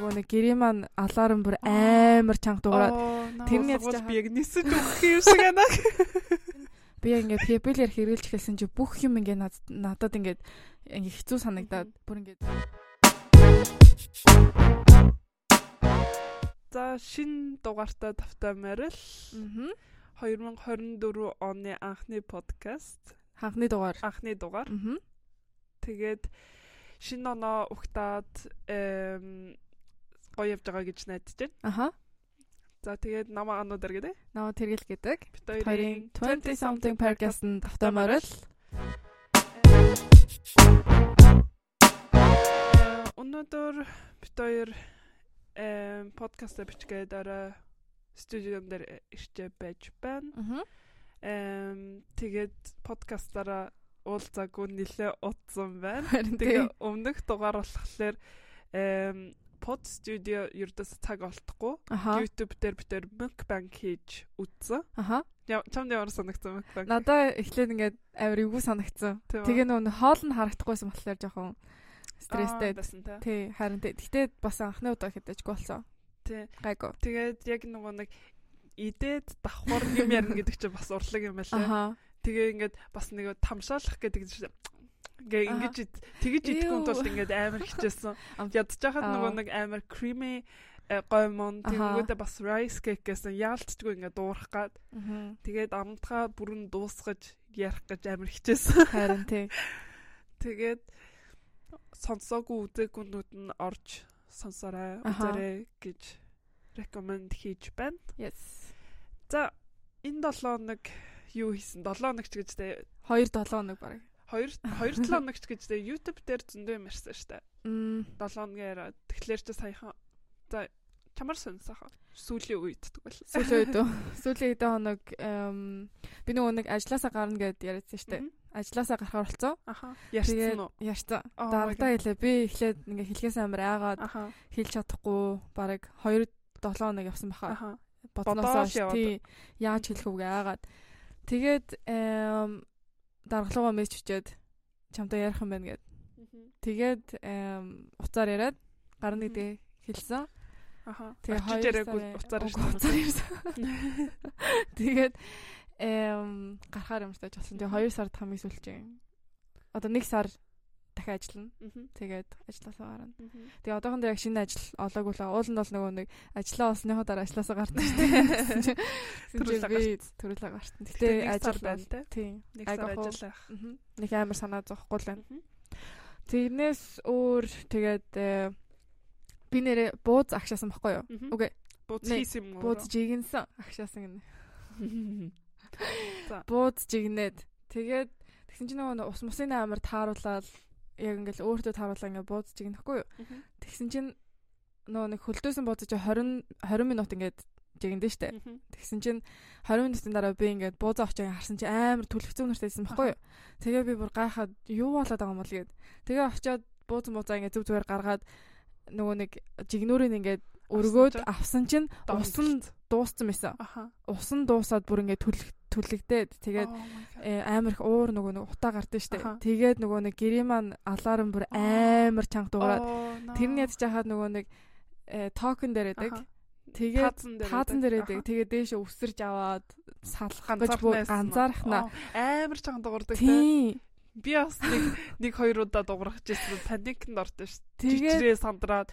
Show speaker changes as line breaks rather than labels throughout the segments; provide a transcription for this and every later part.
нөгөө нэг гэрээ маань алаарн бүр амар чанга дуураад
тэрний ядаж би яг нисэж өгөх юм шиг байна.
Би ингээ пепелэр хэрглэж хэлсэн чи бүх юм ингээ надад ингээ ингээ хэцүү санагдаад бүр ингээ
За шин дугаартай тавтай морил. Аа. 2024 оны анхны подкаст.
Анхны дугаар.
Анхны дугаар. Аа. Тэгээд шинэ оноо ухтаад гоё явж байгаа гэж найдаж байна.
Аха.
За тэгээд намаа анууд гэдэг.
Намаа тэргэл гэдэг. Бид хоёрын 20 something podcast-ын тавтай морил.
Өнөөдөр бид хоёр подкаст бичгээд орой студион дээр ирчээ байж байна. Аа. Эм тэгээд подкастаараа уулзаагүй нэлээ утсан байна. Тэгээ өмнөх дугаар болохоор под студио ердөөс цаг олдохгүй YouTube дээр бид тээр mukbang хийж үзсэн.
Аха.
Чамд ямар санагдсан mukbang?
Надаа эхлээд ингээд авир эвгүй санагдсан. Тэгээ нөө хоол нь харагдахгүйсэн болохоор жоохон стресстэй. Тий, харин. Гэтэ бас анхны удаа хэдэж болсон.
Тий.
Гайгүй.
Тэгээд яг нөгөө нэг идээд давхар юм ярина гэдэг чинь бас урлаг юм байлаа. Тэгээ ингээд бас нэг тамшаалах гэдэг гээ ингэж тэгэж идэхгүй тулд ингээд амар хичээсэн. Ядж хахад нөгөө нэг амар creamy э, гоймон тэнгүүдээ бас rice cake гэсэн яалтчгүй ингээд дуурах гад. Тэгээд амтгаа бүрэн дуусгаж ярих гэж амар хичээсэн.
Харин тий.
Тэгээд сонсоогүй үзээгүүнүүд нь орж сонсорой үзээрэй гэж recommend хийж байна.
Yes.
За энэ 7 нэг юу хийсэн 7 хоногч гэж тэ
2 7 хоног баг
2 2 7 хоногч гэж тэ YouTube дээр зөндөө юм ярьсан штэ. Мм 7 хоногээр тэгэхээр чи саяхан за чамар сонсоохоо сүүлийн үед тэгвэл
сүүлийн үед сүүлийн хэдэн хоног би нөгөө нэг ажилласаа гарна гэд яриадсан штэ. Ажилласаа гарахаар болцсон.
Аха. Ярьсан уу?
Ярьсан. Дарагдаа хэлээ. Би эхлээд ингээ хэлхээс амар айгаад хэлж чадахгүй бараг 2 7 хоног явсан баха. Бодноосоо тий яаж хэлэх үгээ айгаад Тэгээд даргалуугаа мессеж өчөөд чамтай ярих юм байна гэд. Тэгээд уцаар яриад гарна гэдэг хэлсэн.
Аха. Тэгээд хоёр яриаггүй уцаар
ярьсан. Тэгээд эм гарахаар юм шиг болсон. Тэгээд 2 сард хамгийн сүүлчийн. Одоо 1 сар дахин ажиллана. Тэгээд ажилласаа гарна. Тэгээ одоохондоо яг шинэ ажил олоогүй л ууланд бол нөгөө нэг ажиллаа олсныхоо дараа ажилласаа гардаг шүү дээ. Төрүүлээ төрүүлээ гарсан. Гэтэ ажил байна те. Тийм.
Нэг сар ажиллах.
Нэг амар санаа зовхгүй л байна. Тэрнээс өөр тэгээд э, би нэрээ бууз агшаасан баггүй юу? Үгүй.
Бууз хийсэн юм уу?
Бууз жигнсэн агшаасан гэнэ. Бууз жигнээд тэгээд тэгсэн чинь нөгөө ус мусын амар тааруулаад яг ингээл өөртөө тааруулаа ингээ буудаж игнэхгүй юу. Тэгсэн чинь нөө нэг хөлдөөсөн буудаж 20 20 минут ингээд жигнэдэ штэ. Тэгсэн чинь 20 минутын дараа би ингээд буузаа очиж харсан чинь амар түлхцэн нүртэйсэн байхгүй юу. Тэгээ би бүр гайхаад юу болоод байгаа юм бол гээд. Тэгээ очиод буузан буузаа ингээд зүг зүгээр гаргаад нөгөө нэг жигнүүрийг ингээд өргөөд авсан чинь ус нь дууссан байсан. Ус нь дуусаад бүр ингээд түлх түлэгдээд тэгээд э, амар их уур нөгөө нэг утаа гардаг штэ. Тэгээд нөгөө нэг гэрээ маань алаарн бүр амар чанга дуураад тэрний ядж хахад нөгөө нэг токен дээр байдаг. Тэгээд таазан дээр байдаг. Тэгээд дээш өсөрж аваад салах ганцаархна
амар чанга дуурдаг тийм Би бас нэг нэг хоёр удаа дуурах гэсэн паникнд орсон ш. Жижигрээ сандраад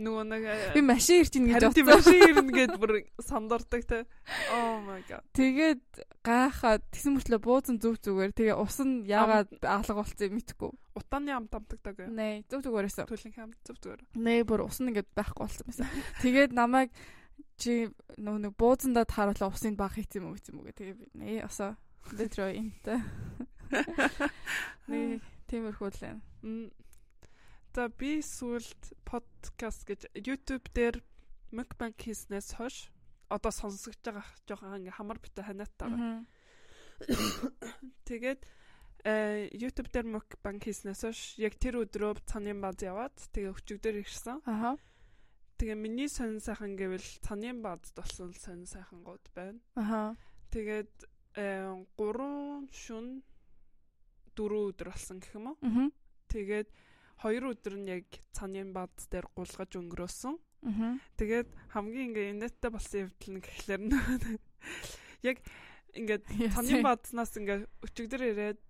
нөгөө нэг
э, би машин ирж ийн гэж
бодсон. Машин ирнэ гэд бүр сандардаг те. Oh my god.
Тэгээд гайхаад тэгсэн мөртлөө буузан зүг зүгээр тэгээ ус нь яагаад алга болцсон мэдхгүй.
Утааны амт амтагдаг юм.
Нэ зүг зүгээрээс.
Төлөнх амт зүг зүгээр.
Нэ бүр ус нь ингээд байхгүй болцсон байсан. Тэгээд намайг чи нөгөө нэг буузандаа тааруулаа усыг баг хийцэн юм уу гэсэн юм уу гэ. Тэгээ нэ осоо интэй. Нэг тиймэрхүү л байна.
За би сүлд подкаст гэж YouTube дээр mukbang хийснээс хойш одоо сонсогч байгаа жоохон ингээ хамар битэ ханиат байгаа. Тэгээд э YouTube дээр mukbang хийснээс хойш яг тэр өдрөө цанын баз яваад тэгээ өчигдөр ирсэн.
Аха.
Тэгээ миний сонин сайхан гэвэл цанын базд болсон сонин сайхангууд байна.
Аха.
Тэгээд 3 шүн 4 өдөр болсон гэх юм уу. Тэгээд хоёр өдөр нь яг цанын бад дээр гулгаж өнгөрөөсөн. Тэгээд хамгийн ингээ инээдтэй болсон явдал нь гэхлээр яг ингээд цанын баднаас ингээ өчигдөр ирээд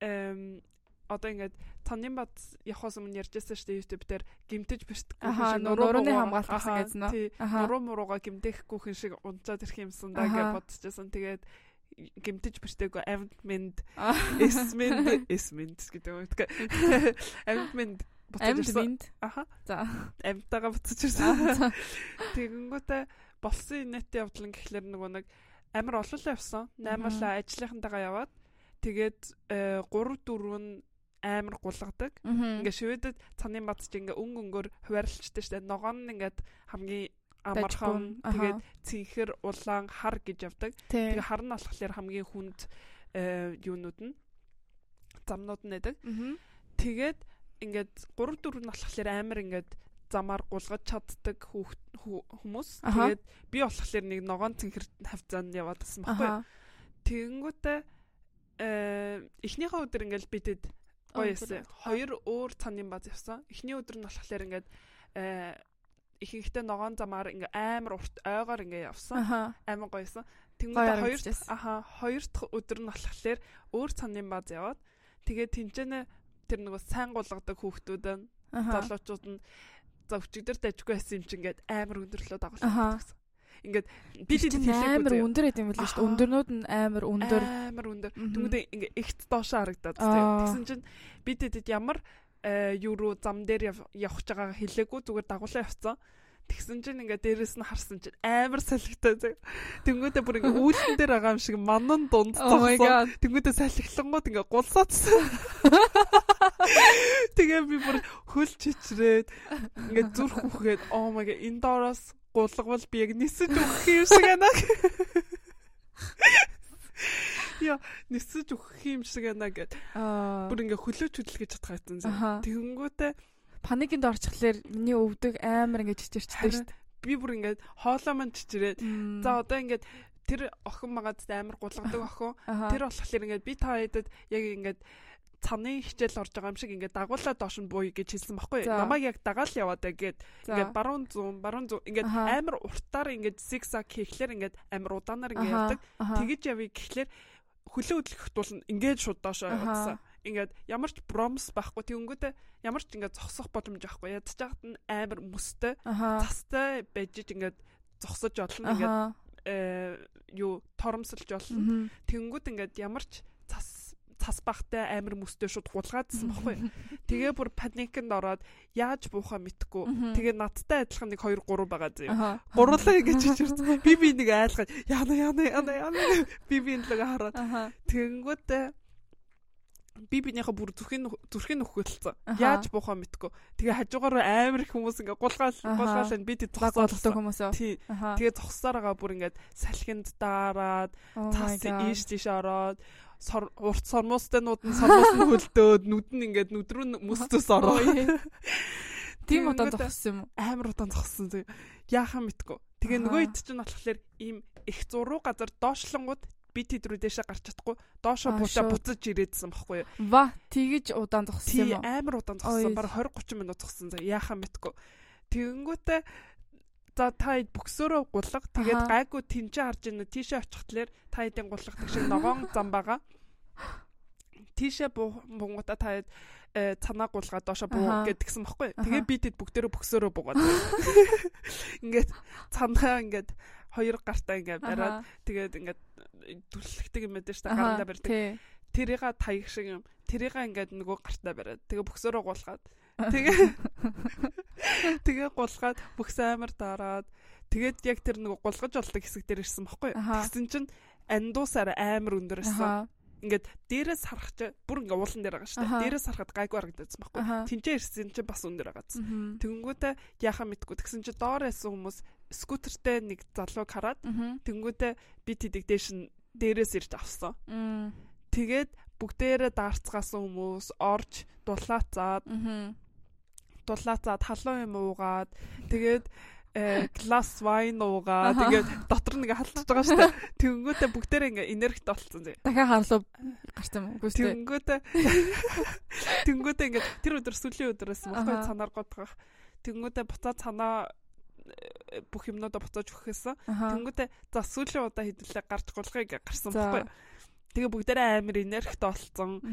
эм одоо ингээд цанын бад явахаас өмнө ярьжсэн шүү дээ YouTube дээр гимтэж бэртггүй
шиг нурууны хамгаалт гэсэн гэсэн
нь. Нуруу мурууга гимтэхгүй хүн шиг унцаад ирэх юмсан даа гэж бодчихсон. Тэгээд гимтэж бэртээгүй амьд минд эсминд эсминд гэдэг юм. Амьд минд
буцаж ирсэн.
Аха. За. Амьтаага буцаж ирсэн. Тэгэнгүүтээ болсон инээтэй явдал гэхлээр нөгөө нэг амар олоолаа явсан. Наймаалаа ажлынхантайгаа яваад тэгээд 3 4 нь амар гулгадаг. Ингээ шивэдэд цаны бат чи ингээ өнгө өнгөөр хуваарлцдаг штэ. Ногоон нь ингээд хамгийн амархан тэгээд цэнхэр улаан хар гэж явдаг. Тэгээ хар нь болохоор хамгийн хүнд юунууд нь замнууд нь байдаг. Тэгээд ингээд 3 4 нь болохоор амар ингээд замаар гулгаж чаддаг хүмүүс. Тэгээд би болохоор нэг ногоон цэнхэр хавцаанд яваад байсан байхгүй. Тэгэнгүүтээ э эхнийхээ өдөр ингээл бидэд гоё яасан. Хоёр өөр цанын баз явсан. Эхний өдөр нь болохоор ингээд э ихэнхдээ ногоон замаар ингээ амар урт ойгоор ингээ явсан. Амар гоёсэн. Тэнгүүд хоёр аха хоёр дахь өдөр нь болохоор өөр цанын баз яваад тэгээд тэнцэнэ тэр нөгөө сайн гулгадаг хүүхдүүд нь залуучууд нь за өчигдөр дажгүй байсан юм чи ингээд амар өндөрлөө дагуулсан гэсэн. Ингээд
би бид амар өндөр байт юм шүү дээ. Өндөрнүүд нь амар өндөр.
Амар өндөр. Тэнгүүдээ ингээд ихт доошоо харагдаад тийм. Тэгсэн чинь бид дэд ямар юу руу зам дээр явах чагаа хэлээгүй зүгээр дагуулсан явцсан. Тэгсэн чинь ингээ дээрэс нь харсан чинь амар салхитай зав. Тэнгүүдээ бүр ингээ үүлэн дээр байгаа юм шиг манан дунд зогсоо. Тэнгүүдээ салхилангууд ингээ гулсаацсан. Тэгээ би бүр хөл чичрээд ингээ зүрх үхгээд oh my god энэ доороос гулгавал би яг нисэж өгөх юм шиг байна. Яа, нисэж өгөх юм шиг байна гэд. Бүр ингээ хөлөөч хөдөлгөж чадхаасан. Тэгэнгүүтээ
паникинд орчихлоор миний өвдөг амар ингээд чичирчтэй шүү дээ.
Би бүр ингээд хоолоо мань чичирээд за одоо ингээд тэр охин магаад амар гулгадаг охин. Тэр болохоор ингээд би та хэдэд яг ингээд цаны хичээл орж байгаа юм шиг ингээд дагуулаа доош нь бууя гэж хэлсэн баггүй. Намайг яг дагаал яваад гэгээд ингээд баруун зүүн баруун зүүн. Ингээд амар уртаар ингээд зигзаг хийхлээр ингээд амар удаанаар ингээд явдаг. Тэгэж явъя гэхлээр хөлөө хөдлөх тул ингээд шууд доошоо явуулсан ингээд ямар ч бромс байхгүй тэгэнгүүтээ ямар ч ингээд зогсох боломж байхгүй ядж жахад нь амар мөстэй цастай байж ингээд зогсож болно ингээд э юу торомсолж болно тэгэнгүүт ингээд ямар ч цас бахтай амар мөстэй шууд хулгаадсан баггүй. Тэгээ бүр паникнд ороод яаж буухаа мэдхгүй. Тэгээ надтай адилхан нэг 2 3 байгаа зөө. Гурлаа гэж чичирсэн. Би би нэг айлгаад яана яана яана яана би би энэ л хараад. Тэгэнгүүтээ би бинийхээ бүр зүрхийн зүрхийн нөхөлцсөн. Яаж буухаа мэдгүй. Тэгээ хажуугаар амар их хүмүүс ингээ гулгаал гулгаал энэ бид
зогсоолдог хүмүүс.
Тэгээ зогсоор байгаа бүр ингээ салхинд даарад тас ийш тийш ороод урт сормоостойнууд нь сормоос нь хөлдөөд нүд нь ингээ нүд рүү мөсцөс ороо.
Тийм удаан зогссон юм уу?
Амар удаан зогссон. Яахаа мэдгүй. Тэгээ нөгөө ид чинь болохоор ийм их зуруу газар доошлонгууд би тэд рүү дэшээ гарч чадахгүй доошоо буучаа буцаж ирээдсэн байхгүй юу.
Ва тэгэж удаан зогссон юм
уу? амар удаан зогссон. Бараг 20 30 минут зогссон. Яахаа мэдгүй. Тэгэнгүүтээ за та бөксөөрөө гулга тэгээд гайгүй тэнцээ харж ийн тийшээ очихтлаар та хэдийн гулгадаг шиг ногоон зам байгаа. Тийшээ бунгуудаа та э, цанаа гулгаад доошо буу гэдгсэн баггүй. Тэгээ би тэд бүгдээрээ бөксөөрөө буугаад. Ингээд цанаа ингээд хоёр гартаа ингээд бариад тэгээд ингээд дүлхдэг юм байдаг шүү дээ гарандаа барьдаг. Тэрийга таяг шиг юм. Тэрийга ингээд нөгөө гартаа бариад тэгээ бөксөрөө гуулгаад тэгээ тэгээ гулгаад бүкс амар дараад тэгээд яг тэр нөгөө гулгаж болдог хэсэг дээр ирсэн баггүй. Тэгсэн чинь андуусаар амар өндөр ирсэн. Ингээд дээрээс харах чи бүр ингээ уулан дээр байгаа шүү дээ. Дээрээс харахад гайгүй харагдсан байхгүй. Тинчээ ирсэн чи бас өндөр байгаадсан. Тэнгүүтээ яхаа мэдгүй. Тэгсэн чи доор байсан хүмүүс скутертэй нэг залууг хараад тэнгүүтээ би тэдэг дээш нь дээрээс ирж авсан. Тэгээд бүгдээрээ даарцгаасан хүмүүс орж дулаацаад дулаацаад халуун юм уугаад тэгээд э глас вайн уугаа тэгээд дотор нэг халтж байгаа шүү дээ. Тэнгүүтээ бүгдээрээ ингээ энергит болцсон зэ.
Дахиад харлуу гарсан юм уу?
Тэнгүүтээ Тэнгүүтээ ингээ тэр өдөр сүлийн өдрөөс мохой цанаар годгох. Тэнгүүтээ буцаад цанаа э, бүх юмнуудаа буцааж өгөхөөсөн. Тэнгүүтээ за сүүлийн удаа хэдүүлээ гарч гулгыг гарсан байхгүй. Тэгээ бүгдээрээ амар энергит болцсон.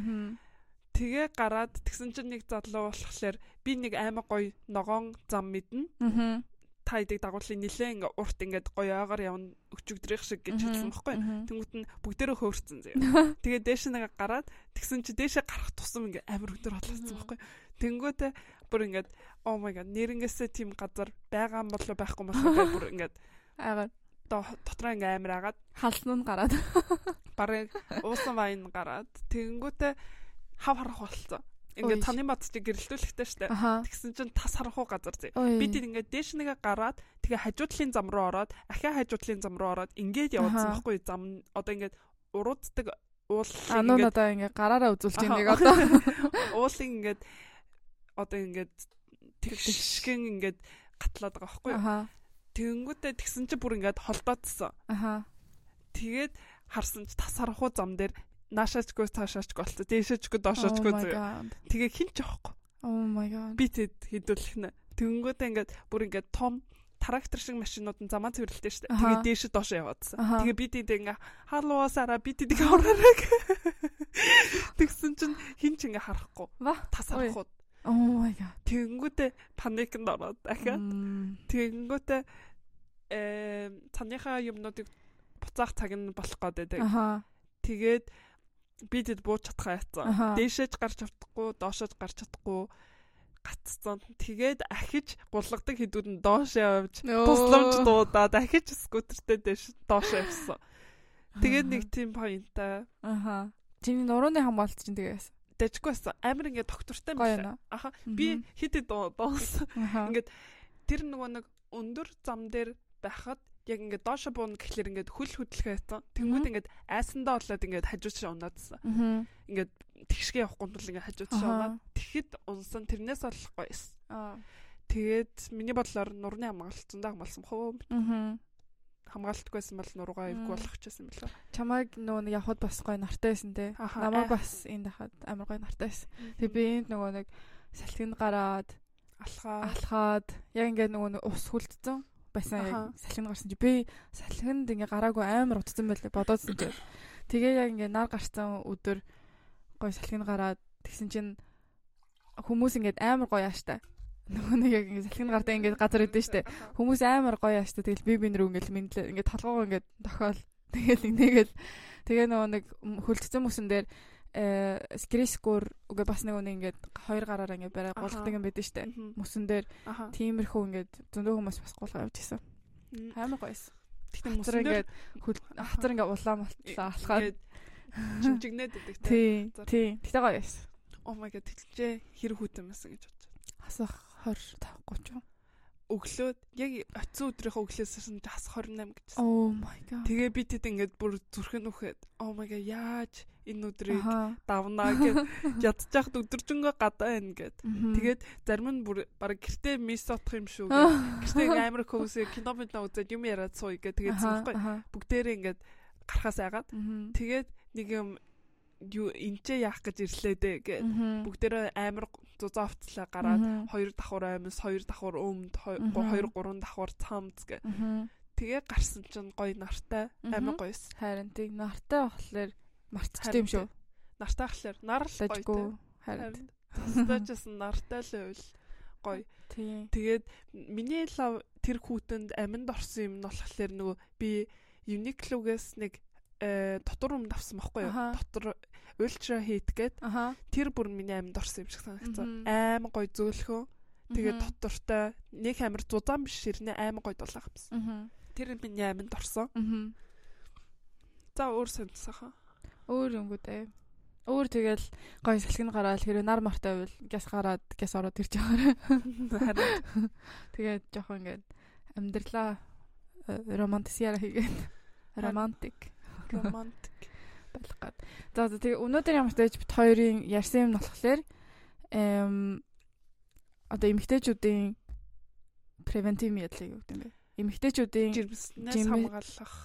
Тэгээ гараад тэгсэн чинь нэг залуу болохоор би нэг аймаг гоё ногоон зам мэднэ. Аа та идэг дагуулын нилээ ингээ урт ингээд гоё аагаар явна өчигдрэх шиг гэж хэлсэн баггүй. Тэнгүүт нь бүгдээрээ хөөрцөн зөө. Тэгээ дээш нэг гараад тэгсэн чи дээшээ гарах тусам ингээ амар өдөр болчихсон баггүй. Тэнгүүтээ бүр ингээд oh my god нэрнгээсээ тийм газар байгаа юм болоо байхгүй болоо гэх бүр ингээд
аагаад
дотроо ингээ амар агаад
халсан нь гараад
барыг уусан вайн гараад тэнгүүтээ хав харах болцсон. Ингээд таны бат чи гэрэлтүүлэхтэй штэ. Тэгсэн чинь тас харахгүй газар зэ. Би тийм ингээд дээш нэгэ гараад тэгээ хажуудлын зам руу ороод ахиа хажуудлын зам руу ороод ингээд явуулсан байхгүй зам одоо ингээд урууддаг уулын
ингээд одоо ингээд гараараа үзүүлж нэг одоо
уулын ингээд одоо ингээд тэгшгэн ингээд гатлаад байгаа байхгүй. Тэнгүүтээ тэгсэн чи бүр ингээд холдоодсон. Аха. Тэгээд харсан чи тас харахгүй зам дээр наашаачгүй цаашаачгүй болтой. Дээшээчгүй доошоочгүй зү. Тэгээ хин ч яахгүй.
Oh my god.
Би тэд хідүүлэх нэ. Тэнгүүдээ ингээд бүр ингээд том трактор шиг машинууд нь замаа цэвэрлэлтэй шүү дээ. Тэгээ дээш доошоо яваадсан. Тэгээ би тэд ингээ халуусаараа би тэдийг авраарай. Тэгсэн чинь хин ч ингээ харахгүй. Тас харахгүй.
Oh my god.
Тэнгүүдээ паникнд ороод дахиад. Тэнгүүдээ э цаныхаа юмнуудыг буцаах цаг нь болох гээд байдаг. Тэгээд би тэд бууж чадхаа яцсан. Дээшээж гарч чадахгүй, доошоож гарч чадахгүй гацсан. Тэгээд ахиж булгадаг хэдүүд нь доош явж тусламж дуудаад ахиж скутертэй дээш доош явсан. Тэгээд нэг тийм поинтаа.
Аха. Чиний нурууны хамгаалт чинь тэгээс.
Дэжгүй байсан. Амар ингээд доктортой байсан. Аха. Би хэд хэд доонсон. Ингээд тэр нөгөө нэг өндөр зам дээр байхад яг ингээд доошо буун гэхлээр ингээд хөл хөдлөхөө яцсан. Тэнгүүд ингээд айсандаа болоод ингээд хажуучшаа унаадсан. Ингээд тэгшгээ явахгүй тул ингээд хажуучшаа унаад тэгэхэд унсан тэрнээс болохгүй эс. Тэгээд миний бодлоор нурны хамгаалцсандаа хамгаалсан хөө. Хамгаалтгүйсэн бол нуруугаа эвгүй болох байсан билээ.
Чамайг нөгөө нэг явхад бас гой нартай байсан те. Намайг бас энд хахад амар гой нартай байсан. Тэгээ би энд нөгөө нэг салхинд гараад алхаад алхаад яг ингээд нөгөө ус хүлдсэн байсан салхинд гарсан чи би салхинд ингээ гараагүй амар утсан байлээ бодоодсэн чи. Тэгээ яг ингээ нар гарсан өдөр гой салхинд гараад тэгсэн чинь хүмүүс ингээд амар гоё ааштай. Нөгөө нэг яг ингээд салхинд гартаа ингээд газар идэв штэ. Хүмүүс амар гоё ааштай. Тэгэл би би нэр ингээд мэдлээ ингээд толгоо ингээд тохиол тэгэл нэгэл тэгээ нөгөө нэг хөлдсөн мөсөн дээр э скрискор үгүй бас нэг үнэ ингээд хоёр гараараа ингээд барай гулгадаг юм байдаг штэ. Мөсөн дээр тиймэрхүү ингээд зөндөө хүмүүс бас гулгаа явж исэн. Амар гоёсэн. Тэгтээ мөсөн ингээд хатар ингээд улаан болтлоо алхаад
чимжигнээд идэг
тий. Тий. Тэгтээ гоё байсан.
Oh my god тэлжээ хэр хүүтэн байсан гэж бодож.
Хасах 20 5 30
өглөөд яг оцсон өдрийнхөө өглөөс нь хас 28 гэж.
Oh my god.
Тэгээ би тэд ингээд бүр зүрхэн үхээд oh my god яаж энэ өдрийг давнаа гэд ядчих өдөржингөө гадаа байна гэд. Тэгээд зарим нь бүр баг гэртээ мис отох юм шүү гэд. Гэртээ амар көсөө кино мэднэ үзээд юм яриад сууя гэд. Тэгээд зүрхгүй бүгдээрээ ингээд гарахаас айгаад. Тэгээд нэг юм юу энчээ яах гэж ирлээ дээ гэд. Бүгдээрээ амар зузаа автлаа гараад хоёр давхар аймс, хоёр давхар өмд, хоёр гурван давхар цамц гэ. Тэгээ гарсан чинь гоё нартай, амар гоёс.
Харин тийг нартай болохоор марцчихдээ юм шүү.
Нартай болохоор нар л гоё. Харин тастажсэн нартай л байвал гоё. Тэгээд миний лав тэр хүүтэнд аминд орсон юм нь болохоор нөгөө би Uniqlo-гээс нэг э, дотор өмнө авсан байхгүй юу? Дотор ультра хит гээд тэр бүр миний амьд орсон юм шиг санагдсан. Аймаг гой зөөлхөө. Тэгээд дотортой нэг амир зузаан биш ширнэ аймаг гой дулаах юмсан. Тэр миний амьд орсон. За өөр сонцсаха.
Өөр дээ. Өөр тэгэл гой салхин гараад хэрэг нар мартай байвал гяс гараад гяс ороод ирж байгаа. Тэгээд жоохон ингээд амьдралаа э, романтисяра хийгээд романтик.
Романтик
байх гад. За тэгээ өнөөдөр ямар ч тааж бит хоёрын ярьсан юм болохоор эм одоо эмгтээчүүдийн превентив ядлыг юу гэдэг юм бэ? Эмэгтэйчүүдийн
жирэмснээс хамгаалах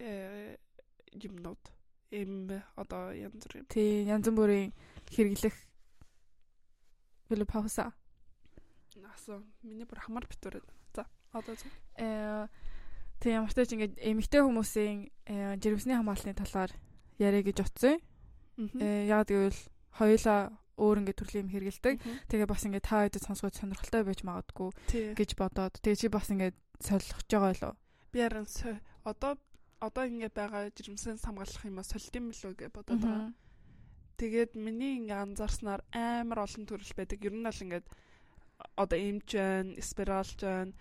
э, юмнууд эм одоо янз бүр юм.
Тий, янз бүрийн хэрэглэх Филиппауса.
Асуу. Миний бүр хамар битүүрээд. За, одоо зөв.
Э тэг ямар ч тач ингээд эмэгтэй хүмүүсийн э, жирэмсний хамгааллын талаар яриа гэж утсан. Э яг гэвэл хоёулаа өөр ингээд төрлийн юм хэрэгэлдэг. Тэгээ бас ингээд та хэд сонсгож сонирхолтой байж магадгүй гэж бодоод тэгээ чи бас ингээд солих байгаа болов.
Би харин одоо одоо ингээд байгаа жирэмсэн хамгаалах юм а солилт юм лөө гэж бодоод байгаа. Тэгээд миний ингээд анзаарснаар амар олон төрөл байдаг. Ер нь бол ингээд одоо эмч байна, спиралж байна.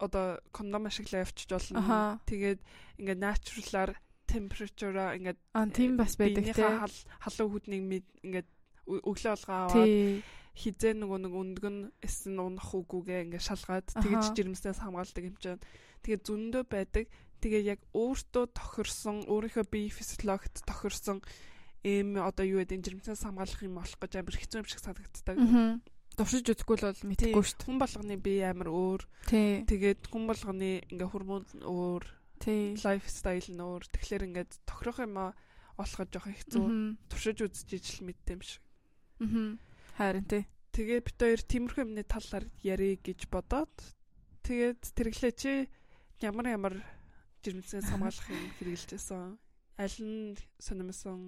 Одоо кондом ашиглаа явчих болно. Тэгээд ингээд натуралаар температураа ингээд
аа тийм бас байдаг тийм
халуун хүднийг ингээд өглөө олгоо аваад хизээ нөгөө нэг өндөг нь эсн унах үгүйгээ ингээд шалгаад тэгэж жирэмснээс хамгаалдаг юм чинь. Тэгээ зөндөө байдаг. Тэгээ яг өөртөө тохирсон, өөрийнхөө бие физиологид тохирсон ийм одоо юу гэдэг жирэмснээс хамгаалах юм болох гэж амар хэцүү юм шиг санагддаг.
Дуршиж үзэхгүй л бол мэдхгүй шүү дээ.
Хүн болгоны бие амар өөр. Тэгээд хүн болгоны ингээ хормон өөр. Лайфстайл нь өөр. Тэгэхээр ингээд тохирох юм олоход жоох хэцүү. Туршиж үзэж ижил мэддэм шиг.
Аа. Харин тий.
Тэгээ бит хоёр тиймэрхүү юмны талаар ярих гэж бодоод тэгээд тэрглээ чи ямар ямар жирэмснээс хамгаалах юм хэрэгжилжсэн. Аль нь сонирмсон,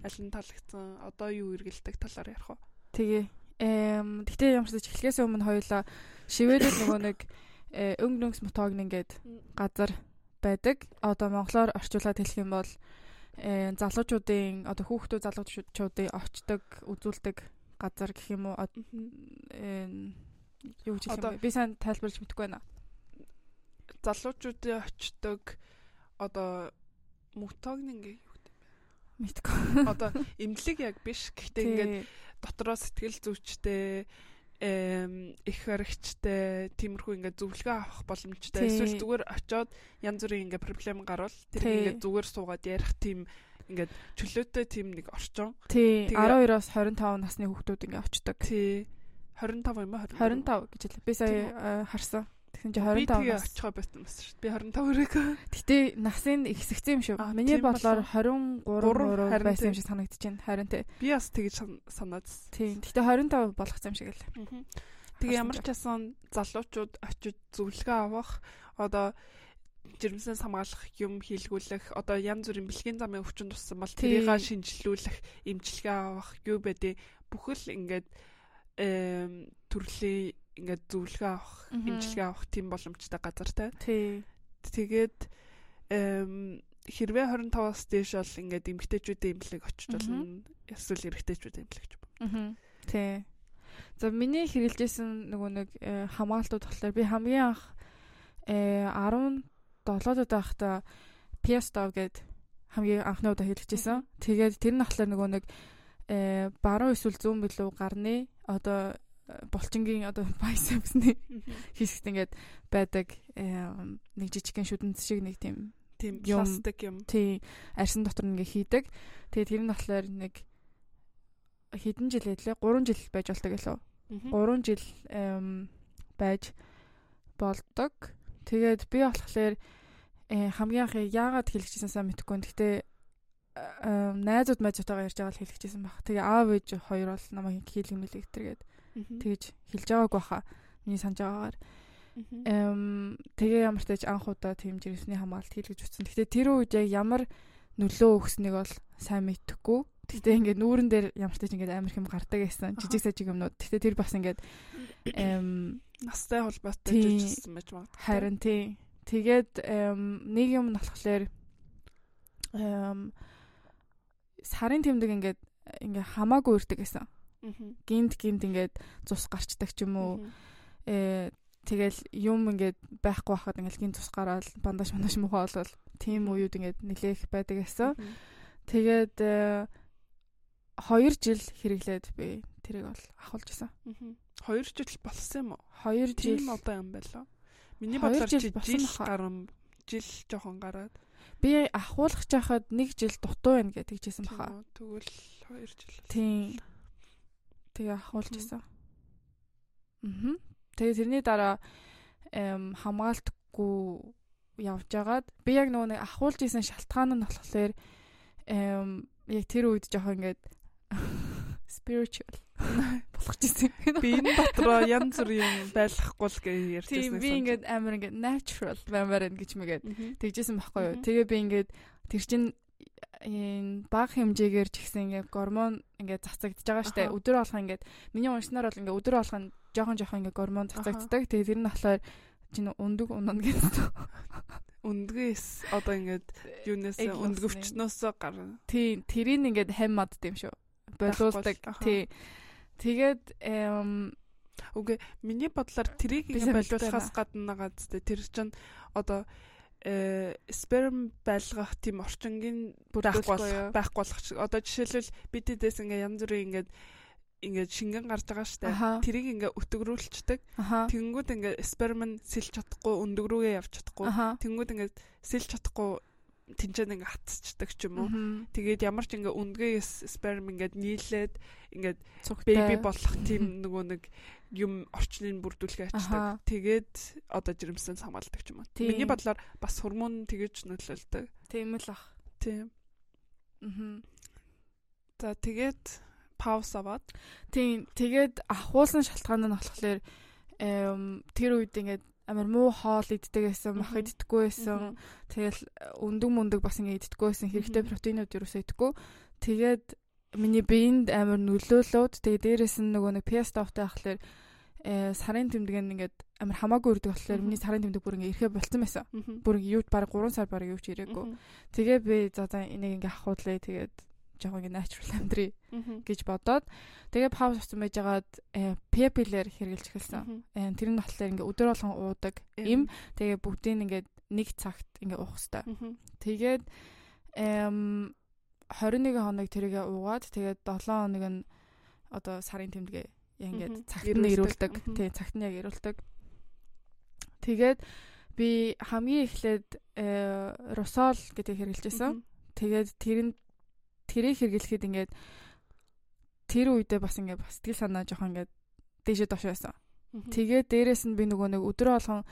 аль нь таалагдсан, одоо юу эргэлдэг талаар ярих уу?
Тэгээ. Эм гэтээ ямар ч эхлэхээс өмнө хоёулаа шивэдэд нөгөө нэг э, өнгө нөнгс мотог нэгээд газар байдаг. Одоо монголоор орчуулаад хэлэх юм бол э залуучуудын одоо хүүхдүүд залуучуудын очдог үзүүлдэг газар гэх юм уу юу гэж хэлэх юм бэ би сайн тайлбарлаж мэдэхгүй байна
залуучуудын очдог одоо мутогнинг юу гэдэг
юм мэдгүй
одоо эмнэлэг яг биш гэхдээ ингээд дотроо сэтгэл зүйчтэй их харигчтай тиймэрхүү ингээд зөвлөгөө авах боломжтой эсвэл зүгээр очиод янз бүрийн ингээд проблем гарвал тэр ингээд зүгээр суугаад ярих тийм ингээд чөлөөтэй тийм нэг орчин.
Тий. 12-оос 25 насны хүүхдүүд ингээд очдог.
Тий. 25 юм аа
25 гэж хэлээ. Би сая харсан. Тэгсэн чи 25
нас. Очихоо байсан юм шүү. Би 25 өрөг.
Гэтэ насын ихсэгцэн юм шүү. Миний бодлоор 23 байсан юм шиг санагдаж байна. Харин тий.
Би бас тэгж санаад.
Тий. Гэтэ 25 болгоцсон юм шиг л.
Тэгээ ямар ч асан залуучууд очиж зөвлөгөө авах одоо жирэмснээс хамгаалах юм хийлгүүлэх одоо янз бүрийн бэлгийн замын өвчин туссан бол тэрийг шинжилүүлэх эмчилгээ авах юу байдیں۔ Бүхэл ингээд төрлийн ингээд зөвлөгөө авах, эмчилгээ авах тийм боломжтой газар та. Тэгээд хэрвээ 25-аас дээш бол ингээд эмгтээчүүдийн эмнэлэг очиж болно. Эсвэл эрэгтэйчүүдийн эмнэлэг юм.
Аа. Тий. За миний хэрэгжилжсэн нөгөө нэг э, хамгаалтууд болохоор би хамгийн анх э 17-д байхдаа Piestov гээд хамгийн анхны удаа хэлчихсэн. Тэгээд тэр нь болохоор нөгөө нэг э баруун эсвэл зүүн билүү гарны одоо булчингийн одоо bicepsны хэсэгт ингээд байдаг нэг жижигхэн шүдэнц шиг нэг тийм
тийм пластик юм.
Тийм арьсан дотор ингээ хийдэг. Тэгээд тэр нь болохоор нэг хэдэн жил хэдлээ 3 жил байж болтой гэлөө. 3 жил байж болдог. Тэгээд би болохоор хамгийн анх яагаад хэлчихсэн сайн мэдэхгүй. Гэхдээ найзууд майзуудтайгаа ярьж байгаа л хэлчихсэн баг. Тэгээ аав ээж хоёр бол намайг хийлэг мэлэг тэргээд тэгж хэлж байгаагүй баха. Миний санаж байгаагаар. Эм тэгээ ямар ч тач анх удаа тийм жирэмсний хамгаалалт хийлгэж утсан. Гэхдээ тэр үед яг ямар нөлөө өгснэг бол сайн мэдэхгүй. Гэхдээ ингээд нүүрэн дээр ямар ч тач ингээд амар хэм гардаг гэсэн жижиг сажиг юмнууд. Гэхдээ тэр бас ингээд эм
настай холбоотой жижигсэн байж магадгүй.
Харин тий. Тэгээд нэг юм нь болохоор эм сарын тэмдэг ингээд ингээ хамаагүй ирдэг гэсэн. Гинт гинт ингээд цус гарчдаг ч юм уу. Э тэгэл юм ингээд байхгүй байхад ингээд гинт цус гараад бандаж мандаж мухаа болвол тийм үеуд ингээд нэлээх байдаг гэсэн. Тэгээд 2 э, жил хэрэглээд би тэрийг бол ахуулж исэн.
2 жил болсон юм уу?
2 жил
одоо юм байлаа. Миний бодлоор жил жил гарам жил жоохон гараад
би ахуулах жахад 1 жил дутуу байна гэж тэгжсэн баха.
Тэгвэл 2 жил.
Тийм. Тэгээ ахуулж исэн. Аа. Тэгээ тэрний дараа хамгаалтгүй явж байгаад би яг нөгөө нэг ахуулж исэн шалтгаан нь болохоор яг тэр үед жоох ингээд spiritual болгож ирсэн.
Би энэ дотроо янз бүрийн байлгахгүй л гэж ярьжсэн.
Би ингээд амар ингээд natural баймаар гэж мэгээд тэгжсэн байхгүй юу. Тэгээ би ингээд тэр чин энэ баг хэмжээгээр ч гэсэн ингээд гормон ингээд цацагдж байгаа штэ. Өдөр болгоо ингээд миний уншнаар бол ингээд өдөр болгоо жоохон жоохон ингээд гормон цацагддаг. Тэгээ тэр нь болохоор чинь өндөг унана гэсэн.
Өндгөөс одоо ингээд юунаас өндгөвчнөөс гарна.
Тийм, тэрийг ингээд хам мадд юм шүү. Болуулдаг. Тий. Тэгээд
үгүй миний бодлоор трийг ингээд болуулахаас гадна зү тэр чинь одоо э сперм байлгах тийм орчингийн байхгүй болох байхгүй болох одоо жишээлбэл бид дэс ингээ янз бүрийн ингээд ингээд шингэн гарч байгаа штэ. Тэрийг ингээ өтгөрүүлцдэг тэгэнгүүт ингээ сперм нь сэлж чадахгүй өндөг рүүгээ явж чадахгүй. Тэгэнгүүт ингээ сэлж чадахгүй тэнцэн ингээ хатцдаг ч юм уу. Тэгээд ямар ч ингээ өндгөөс сперм ингээ нийлээд ингээ беби болох тийм нөгөө нэг юм орчныг бүрдүүлэх ачдаг. Тэгээд одоо жирэмсэн хамгаалдаг юм уу. Миний бодлоор бас гормон тэгэж нөлөөлдөг.
Тийм л ах.
Тийм. Аа. За тэгээд пауз аваад
тийм тэгээд ахуулсан шалтгаан нь болохоор тэр үед ингээд амар муу хоол иддэг байсан, мах иддэггүй байсан. Тэгэл өндөг мөндөг бас ингэ иддэггүй байсан. Хэрэгтэй протеинууд юусоо иддэггүй. Тэгээд миний биед амар нөлөөлөөд тэгээ дээрэс нь нөгөө нэг PS тавтай ахлаар сарын тэмдэг нь ингээд амар хамаагүй үрдэг болохоор миний сарын тэмдэг бүр ингээ ирэхэ болцсон байсан. Бүр юу баг 3 сар баг юу ч ирээгүй. Тэгээ би за за энийг ингээ авахуулъя тэгээд жоохон ингээ natural амьдрий гэж бодоод тэгээ пауз авсан байжгаад пепилэр хэрглэж эхэлсэн. Тэр нь болохоор ингээ өдөр болгон уудаг им тэгээ бүгдийг ингээ нэг цагт ингээ уух хэвээр. Тэгээд 21 хоног тэрийгэ уугаад тэгээд 7 хоног нь одоо сарын тэмдэгэ ингээд цагт нь ирүүлдэг. Тий, цагт нь яг ирүүлдэг. Тэгээд би хамгийн эхлээд русол гэдэг хэрэгжилжсэн. Тэгээд тэр нь тэрийг хэрэглэхэд ингээд тэр үедээ бас ингээд бас сэтгэл санаа жоохон ингээд дээшээ доош байсан. Тэгээд дээрэс нь би нөгөө нэг өдрөө болгон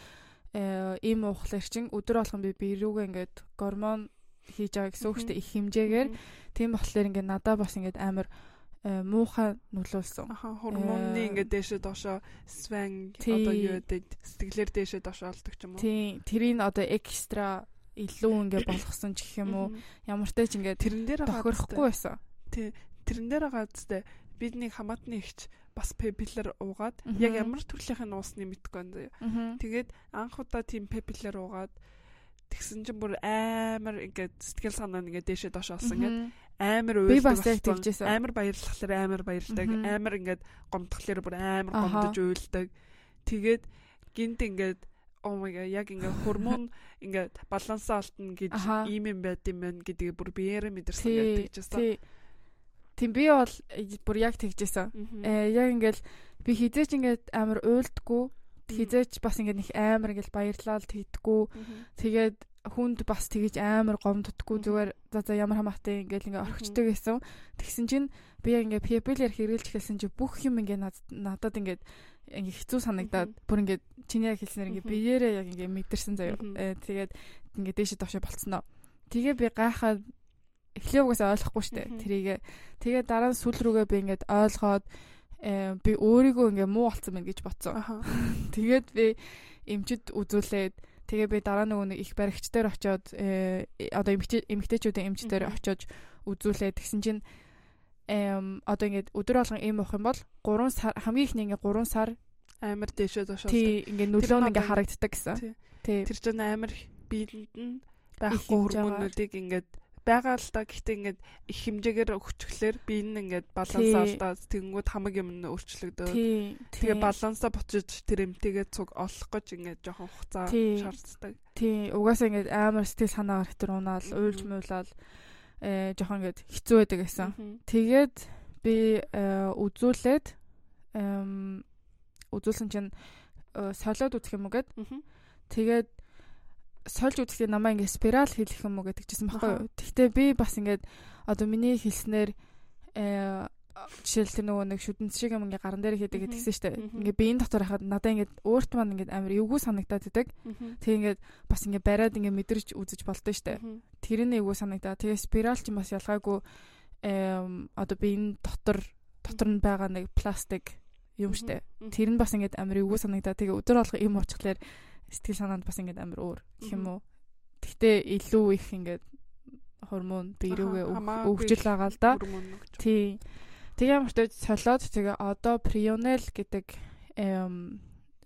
ийм уухлаар чин өдрөө болгон би бирүүгээ ингээд гормон хийж байгаа гэсэн үг шүү дээ их хэмжээгээр тийм болохоор ингээд надаа бас ингээд амар муухай нөлөөлсөн.
Аха гормонны ингээд дээшээ доошоо сван одоо юу гэдэг сэтгэлээр дээшээ доошоо олдог ч юм уу.
Тийм тэрийг одоо экстра илүү ингээ болгосон ч гэх юм уу ямар ч тач ингээ
тэрэн дээр
тохирохгүй байсан.
Тий тэрэн дээр байгаа зү бидний хамаатны ихч бас пепилер уугаад яг ямар төрлийнх нь уусны мэдгүй байна. Тэгээд анх удаа тийм пепилер уугаад тэгсэн чинь бүр амар ингээд сэтгэл санаа ингээд дээшээ доош олсон ингээд амар
уйлдаг
амар баярлахлаар амар баярдаг. Амар ингээд гомдохлоор бүр амар гомдож уйлдаг. Тэгээд гинт ингээд oh my god яг ингээ гормон ингээ балансаа олтно гэж ийм юм байд юм байна гэдгийг бүр биеэрээ мэдэрсэн гэдэг чийсэн.
Тийм би бол бүр яг тэгжсэн. Э яг ингээл би хизээч ингээд амар уйлдггүй хизээч бас ингээд их амар ингээл баярлал тэгдэггүй. Тэгээд хүнд бас тэгэж амар гомддггүй зүгээр за за ямар хамаатай ингээл ингээ орхичдаг гэсэн. Тэгсэн чинь би яг ингээ people-ээр хэрэглэж эхэлсэн чи бүх юм ингээ надад ингээ ингээ хэцүү санагдаад бүр ингээ чиний яг хэлснээр ингээ биеэрээ яг ингээ мэдэрсэн заяа. Э, тэгээд ингээ дээшээ доошоо болцсноо. Тэгээ би гайхаад эхлээ угаасаа ойлгохгүй штэ тэрийг. Тэгээ дараа нь сүүл рүүгээ би ингээд ойлгоод э, би өөрийгөө ингээ муу болцсон байна гэж бодсон. Тэгээд би эмчэд үзүүлээд тэгээ би дараа нөгөө нэг их баригчдаар очиод э, одоо эмэгтэйчүүдийн эмчдээр очиод үзүүлээд тэгсэн чинь эм одоо ингээд өдөр болгон ийм уух юм бол 3 сар хамгийн ихний ингээд 3 сар
амар дээшээ доош
тий ингээд нөлөө нь ингээд харагддаг гэсэн.
Тий. Тэр чинь амар биелэнд нь байхгүй хөрмөнүүдийг ингээд байгаа л та гэхдээ ингээд их хэмжээгээр өгчглээр би энэ ингээд баланс алдаад тэгэнгүүт хамаг юм нь өөрчлөгдөв. Тэгээ балансаа бочиж тэр эмтэйгээ цуг олох гэж ингээд жоохон хугацаа шаарддаг.
Тий. Угаасаа ингээд амар сэтгэл санаагаар хэтэр унаал, уйлж муулаад э жоохон ингээд хэцүү байдаг гэсэн. Тэгээд би э, үзүүлээд үзүүлсэн чинь э, солиод үзэх юм уу гэд. Тэгээд сольж үзэхдээ намаа ингээд спираль хийх юм уу гэдэг чийсэн байхгүй юу. Тэгтээ би бас ингээд одоо миний хэлснээр э жишээл тэр нөгөө нэг шүдэнц шиг юм ингээ гаран дээр хийдэг гэдгсэн штэ. Ингээ биеийн дотор хахад надаа ингээ өөрт маань ингээ амар эвгүй санагдаад идэг. Тэг ингээ бас ингээ бариад ингээ мэдэрч үзэж болдоо штэ. Тэр нь эвгүй санагдаа. Тэгээ спираль ч бас ялгаагүй одоо биеийн дотор дотор нь байгаа нэг пластик юм штэ. Тэр нь бас ингээ амар эвгүй санагдаа. Тэгээ өдөр болго им уучлаар сэтгэл санаанд бас ингээ амар өөр гэх юм уу. Тэгтээ илүү их ингээ хормон биерүүгээ өгжил байгаа л да. Тийм. Тэгээ ямартай солиод тэгээ одоо Prionel гэдэг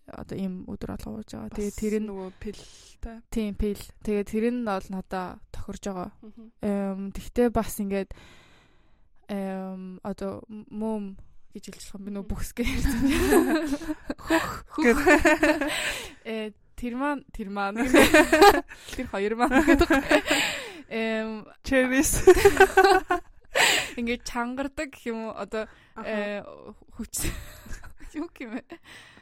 одоо ийм өдөр алга ууж байгаа. Тэгээ тэр нь
нөгөө пилтэй.
Тийм пил. Тэгээ тэр нь бол надаа тохирж байгаа. Эм тэгтээ бас ингээд эм одоо мөм гэж хэлж байгаа би нөгөө бүхсгээ ярьсан. Хөх хөх. Э тэр маань тэр маань тэр хоёр маань гэдэг.
Эм cherries
ингээд чангардаг юм уу? Одоо э, хүч юу юм бэ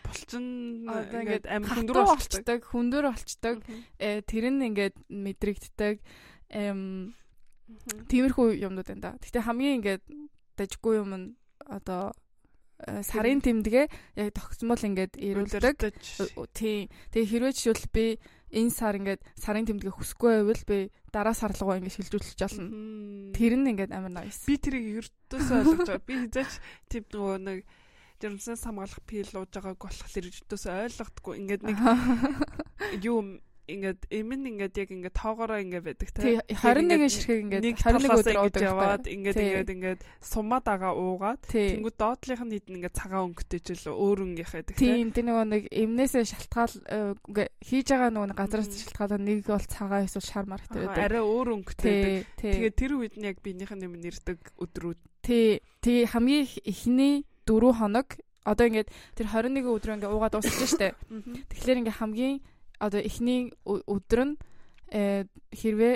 булчин ингээд амин хүндөр болчдаг.
хүндөр болчдаг. Э, тэр нь ингээд мэдрэгддэг. Тиймэрхүү юмнууд байна да. Гэтэ хамгийн ингээд дажгүй юм нь одоо сарын тэмдэгэ яг тогтсмол ингээд ирүүлдэг. Тийм. Тэгээ хэрвээ жишээл би энэ сар ингээд сарын тэмдэгэ хүсэхгүй байвал би дараа сар руугаа ингээд шилжүүлчих жолно. Тэр нь ингээд амар nice.
Би тэрийг ердөөсөө ойлгож байгаа. Би хизээч тип нөгөө нэг жирэмсэн самгаалах пил ууж байгааг болохоор ердөөсөө ойлгохгүй. Ингээд нэг юу ингээд эмэн ингээд яг ингээд тоогоороо ингээд байдаг
те. 21 ширхэг ингээд 21 өдөр уудаг
яваад ингээд ингээд ингээд сумаад агаа уугаад тэнгууд доотлих нь хитэн ингээд цагаан өнгөтэй ч л өөр өнгөх байдаг
те. тийм тэр нөгөө нэг эмнээсээ шалтгаал э, ингээд хийж байгаа нөгөө газраас шалтгаалаа нэг бол цагаан эсвэл шар мар гэдэг байдаг.
арай өөр өнгөтэй байдаг. тэгээд тэр үед нь яг биенийх нь юм нэрдэг өдрүүд.
Тий тий хамгийн эхний 4 хоног одоо ингээд тэр 21 өдөр ингээд уугаад дуусчихсан шүү дээ тэгэхээр ингээд хамгийн одоо эхний өдөр нь э, хэрвээ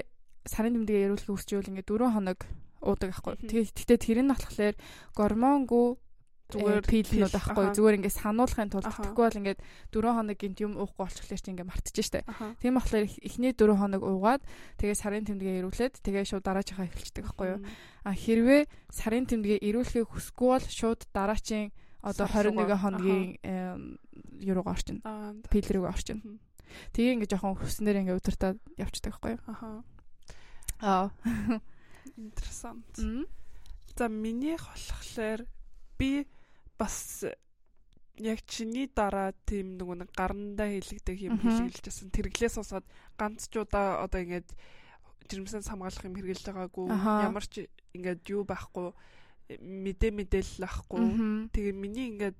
сарын тэмдэгээ хүсч байвал ингээд 4 хоног уудаг байхгүй. Тэгээ тэгтээ тэр нь болохоор гормонгүй зүгээр пилнүүд байхгүй зүгээр ингээд сануулахын тулд тэгэхгүй бол ингээд 4 хоног гинт юм уухгүй болчихлоо чи ингээд мартчих штэ. Тийм болохоор эхний 4 хоног уугаад тэгээ сарын тэмдэгээ ирүүлээд тэгээ шууд дараачихаа эхэлчихдэг байхгүй юу. А хэрвээ сарын тэмдэгээ ирүүлэхийг хүсэхгүй бол шууд дараачийн одоо 21 хоногийн юуруугаа орчин. Пил рүүгээ орчин. Тэгээ ингээ жоохон хөснөр ингээ удирдаад явчихдаг байхгүй юу? Аха. Аа.
Интересант. За минийх болохоор би бас яг чиний дараа тийм нөгөө нэг гарандаа хилэгдэх юм хэлгэлжсэн. Тэрглээс усаад ганц ч удаа одоо ингээд жирэмсэн хамгаалах юм хэрглэж байгаагүй. Ямар ч ингээд юу байхгүй мэдээ мэдээлэл авахгүй. Тэгээ миний ингээд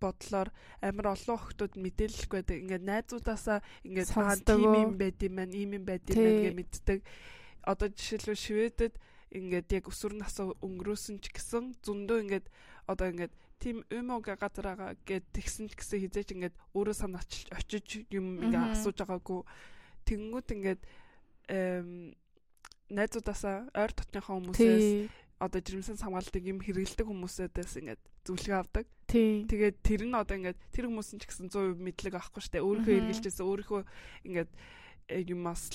бодлоор амар олон охтууд мэдээлэлгүй байдаг. Ингээд найзуудаасаа ингээд тийм юм байд юм байна, ийм юм байд юм байна гэж мэддэг. Одоо жишээлбэл Шведэд ингээд яг өсвөр насаа өнгөрөөсөн ч гэсэн зөндөө ингээд одоо ингээд тийм өмөг газараа гэд тэгсэн ч гэсэн хизээч ингээд өөрөө санаачилж очиж юм ингээд асууж байгаагүй. Тэнгүүд ингээд найзуудаасаа ойр дотныхоо хүмүүсээс одоо жирэмсэн хамгаалалтыг юм хэрэгэлдэг хүмүүсээс ингээд зөвлөгөө авдаг. Тэгээд тэр нь одоо ингээд тэр хүмүүс нь ч гэсэн 100% мэдлэг авахгүй штэ. Өөрийнхөө эргэлжээс өөрийнхөө ингээд э, юмас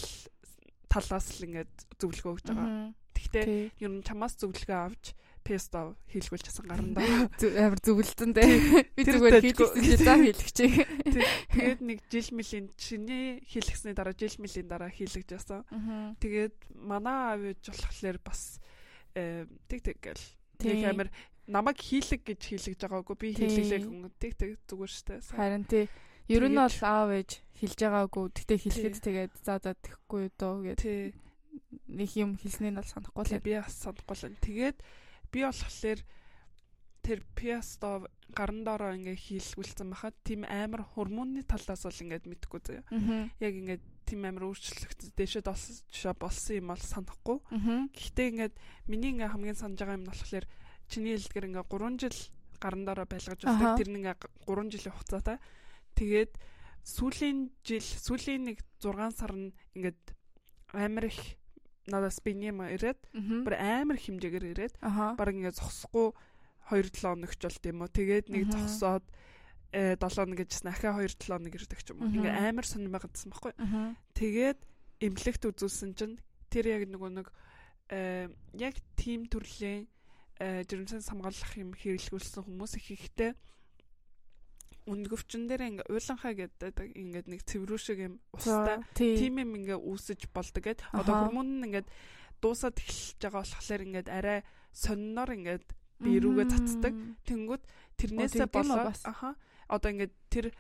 талаас л ингээд зөвлөгөө өгч байгаа. Тэгтээ ер нь чамаас зөвлөгөө авч песто хийлгүүлж часан гарна
амар зөвлөлтөн дээ. Би зүгээр хийлгэсэн заа хийлгэж.
Тэгээд нэг жил мөлийн чиний хийлгэсний дараа жил мөлийн дараа хийлгэж ясан. Тэгээд манай аав ээж болохоор бас э, тэг тэг гэл. Тэг амар намайг хийлэг гэж хийлгэж байгаагүй би хийлгэлээ тэг тэг зүгээр штэ.
Харин тий. Ер нь бол аав ээж хэлж байгаагүй тэгтээ хэлэхэд тэгээд за за тэхгүй дөө гэдэг. Нэг юм хэлснээ нь бол санахгүй л.
Би бас санахгүй л. Тэгээд би болохоор тэр пиасто гарн доороо ингээ хийлгүүлсэн бахад тийм амар гормонны талаас бол ингээд мэдхгүй заяа. Яг ингээд тийм амар өөрчлөлт дэшэд болсон юм бол санахгүй. Гэхдээ ингээд миний ингээ хамгийн санаж байгаа юм нь болохоор чиний хэлдгэр ингээ 3 жил гарн доороо байлгаж байна. Тэр нэг 3 жилийн хугацаатай. Тэгээд сүүлийн жил сүүлийн нэг 6 сар нь ингээд амар их надаас бинема ирээд бүр амар хэмжээгээр ирээд баг ингээд зогсохгүй 2-7 хоногч болт юм уу. Тэгээд нэг зогсоод э 7 хоног гэжсэн ахаа 2-7 хоног ирдэг ч юм уу. Ингээ амар сонир байгаадсан байхгүй. Тэгээд эмнэлэгт үзүүлсэн чинь тэр яг нөгөө нэг э яг тим төрлийн жирэмсэн хамгаалах юм хэрэглүүлсэн хүмүүс их ихтэй. Үнгөвчин дээр ингээ уйланхаа гэдэг ингээд нэг цэврүү шиг юм устай тийм юм ингээ үүсэж болдог гэд. Одоо хүмүүн нь ингээд дуусаад эхэлж байгаа болохоор ингээд арай сонноор ингээд би рүүгээ цацдаг тэнгүүд тэрнээсээ болоод аха. Одоо ингээд тэр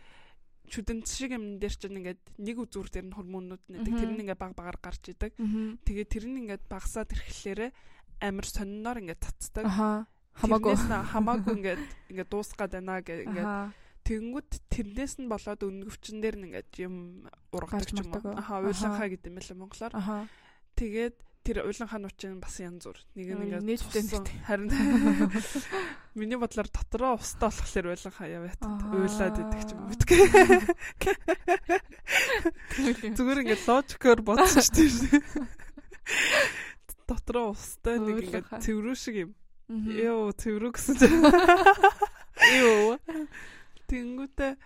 чүдэнц шиг юм дээр чинь ингээд нэг үзүүр дээр нь хормонууд нэдэг тэр нь ингээд баг багаар гарч идэг. Тэгээд тэр нь ингээд багасаад ирэхлээрээ амар сонноор ингээд цацдаг хамаагүй хамаагүй ингээд ингээд дуусгаад байна гэх ингээд Тэнгүүд тэрнээс нь болоод өнгөвчин дээр нь ингээд юм ургадаг юм уу. Аха уйланхаа гэдэг юм байна монголоор. Аха. Тэгээд тэр уйланхаа нуучин бас янз бүр. Нэг нь ингээд
нийтдээ
харин миний бодлоор дотроо устаа болохоор уйланхаа яваад уйлаад идэх юм битгий. Зүгээр ингээд логикоор бодчих тийм. Дотроо устаа нэг ингээд цэврүү шиг юм. Йоо цэврүү гэсэн. Йоо Тэнгүүтээ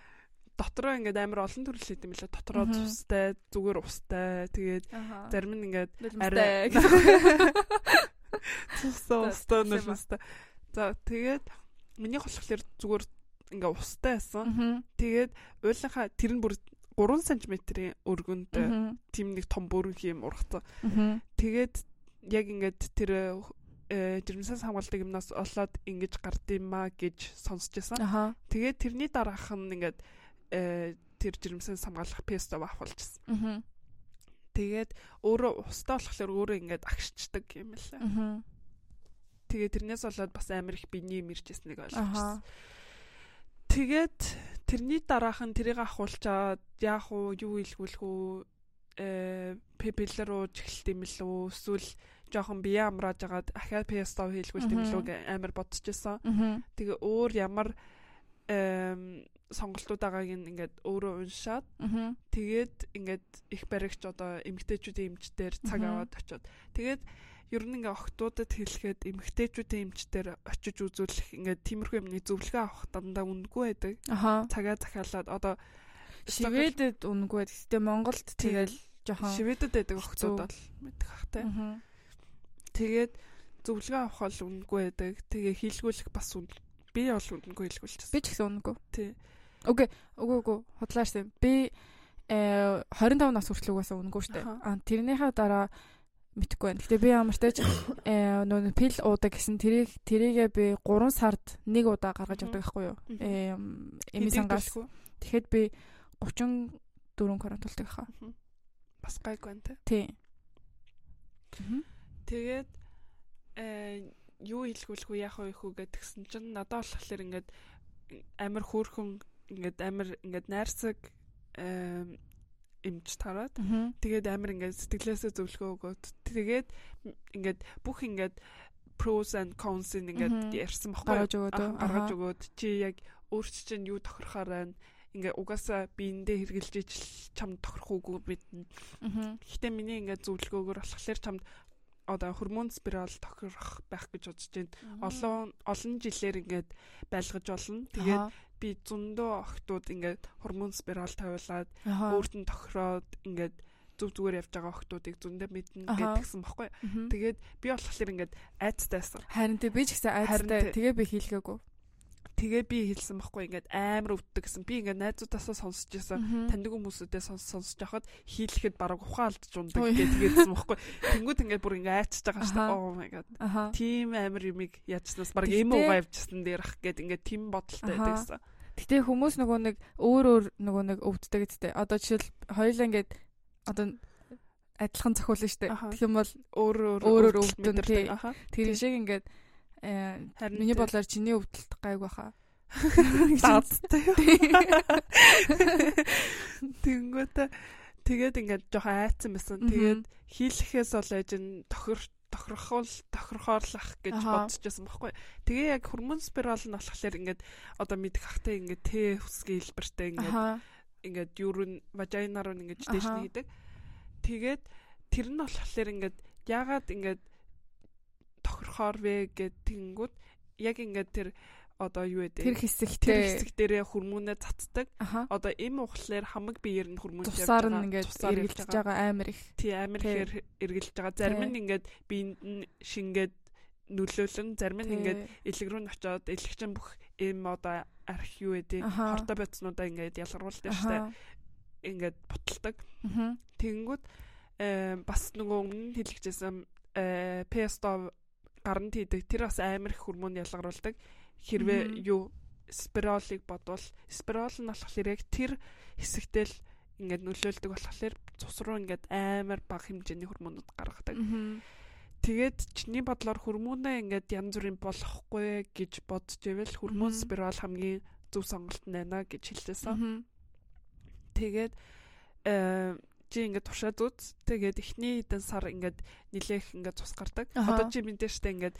дотроо ингээд амар олон төрөл хийд юм лээ. Дотроо цустай, зүгээр устай. Тэгээд зарим нь ингээд
арай
цустай, устай нөлөөстэй. За тэгээд миний болохоор зүгээр ингээ устай байсан. Тэгээд уйлынхаа тэр нь бүр 3 см-ийн өргөнд тийм нэг том бүрэн юм ургацсан. Тэгээд яг ингээд тэр Э, жирэмсэн хамгаалдаг юмнаас олоод ингэж гардыймаа гэж сонсч байсан. Тэгээд тэрний дараах нь ингээд э, тэр жирэмсэн хамгаалах песто авахулжсэн. Тэгээд өөрөө устаа болохоор өөрөө ингээд агшчдаг юм лээ. Тэгээд тэрнээс болоод бас амар их биений мэрчээснийг ойлгочихсон. Тэгээд тэрний дараах нь тэрийг ахуулчаад яах уу юу илгүүлэх үү пепелэр руу чихэлт юм л үү? Эсвэл жоохон бие амрааж агаад ахаа пестов хийлгүүл тэмлүүг амар бодчихсон. Тэгээ өөр ямар сонголтууд байгааг ингээд өөрөө уншаад тэгээд ингээд их баригч одоо эмгтээчүүдийн эмчтэр цаг аваад очиод. Тэгээд ер нь ингээ охтуудад хэлэхэд эмгтээчүүдийн эмчтэр очиж үзүүлэх ингээ тиймэрхүү юмны зөвлөгөө авах дандаа үнэгүй байдаг. Цагаа захиалаад одоо
Шведэд үнэгүй. Гэхдээ Монголд тэгэл жоохон
Шведэд байдаг охтууд бол мэдэх хахтай. Тэгээд зөвлөгөө авах бол үнэгүй байдаг. Тэгээ хийлгүүлэх бас үн. Би бол үнэгүй хийлгүүлчихсэн.
Би ч гэсэн үнэгүй.
Тий.
Окей. Үгүй үгүй. Худлаарсан. Би э 25 нас хүртэл угаасаа үнэгүй штэ. А тэрнийхээ дараа мэдхгүй байна. Гэтэ би ямар ч тач э нөө пил уудаг гэсэн тэрийг тэрийгээ би 3 сард нэг удаа гаргаж авдаг байхгүй юу? Э эми сангаас. Тэгэхэд би 34 кварталтдаг хаа.
Бас гайгүй байна
тий.
Тий. Тэгээд э юу хэлгүүлэх үү яах вэ хүү гэдгсэн чинь надад болохоор ингээд амар хөөрхөн ингээд амар ингээд найрсаг эмч тараад тэгээд амар ингээд сэтгэлээсээ зөвлөгөө өгөөд тэгээд ингээд бүх ингээд pros and cons ингээд ярьсан
баггүй
гаргаж өгөөд чи яг өөрч чинь юу тохирохоор байна ингээ угаасаа биендээ хэрглэж ичл чам тохирох үгүй биднэ. Гэхдээ миний ингээ зөвлөгөөгөр болохоор чамд одоо гормон спираль тохирох байх гэж бодож байна. Олон олон жилээр ингээд байлгаж болно. Тэгээд би зөндөө охтууд ингээд гормон спираль тавиулаад өөрт нь тохироод ингээд зүг зүгээр явж байгаа охтуудыг зөндөө мэднэ гэдгсэн баггүй. Тэгээд би болохоор ингээд айцтайсан.
Харин тэг би ч гэсэн айцтай. Тэгээ би хийлгээгүй
тэгээ би хэлсэн байхгүй ингээд амар өвддөг гэсэн. Би ингээд найзуудаасаа сонсож байсан. Таньдаг хүмүүсүүдээ сонс сонсож байхад хийлэхэд бараг ухаан алдж ундаг гэж тэгээдсэн байхгүй. Тэнгүүд ингээд бүр ингээд айчж байгаа шүү дээ. Oh my god. Тим амар юмыг яачснаас бараг эм угаа явжсан дээр ах гэд ингээд тим бодолтой байдаг гэсэн.
Гэтэ хүмүүс нөгөө нэг өөр өөр нөгөө нэг өвддөг гэдтэй. Одоо жишээл хоёулаа ингээд одоо адилхан зохиолно шүү дээ. Тэгэх юм бол
өөр өөр
өөр өвдөн тэр шиг ингээд харин миний бодлоор чиний өвдөлт гайг баха.
Даадтай. Тэнгүүт тэгээд ингээд жоохон айцсан байсан. Тэгээд хийлэхээс бол ээж нь тохир тохирохол тохирохоорлах гэж бодчихсон байхгүй. Тэгээ яг хормон спираль нь болохоор ингээд одоо мэдэх хахтай ингээд Т хүсгийн хэлбэртэй ингээд ингээд юурын важайнаар нь ингээд дээш нь хийдэг. Тэгээд тэр нь болохоор ингээд яагаад ингээд тохирохоор вэ гэд тэнгүүд яг ингээд тэр одоо юу вэ
тэр хэсэгтээ
тэр хэсэг дээрээ хөрмөнөө цацдаг. Одоо эм ухлаар хамаг биеэр нь хөрмөн
явж байгаа. Тусаар нь ингээд эргэлж байгаа амар их.
Тий амар ихээр эргэлж байгаа. Зарим нь ингээд биенд нь шингээд нөлөөлөн зарим нь ингээд элэг рүү н очоод элэгчин бүх эм одоо арх юу гэдэг хортой бодснуудаа ингээд ялгаруулдаг шүү дээ. Ингээд буталдаг. Тэгэнгүүт бас нөгөө өмнө хэлчихсэн песто гаранд хийдэг тэр бас амар их хөрмөн ялгаруулдаг. Хэрвээ юу спиралыг бодвол спирал нь болохоор яг тэр хэсэгтэл ингээд нөлөөлдөг болохоор цус руу ингээд амар бага хэмжээний хормонууд гаргадаг. Тэгээд чиний бодлоор хормоноо ингээд янз бүрийн болохгүй гэж бодож ивэл хормон спираль хамгийн зөв сонголт байна гэж хэлсэн. Тэгээд э чи ингээд туршаад үз. Тэгээд эхний хэдэн сар ингээд нилээх ингээд цус гардаг. Одоо чи мэдээж штэ ингээд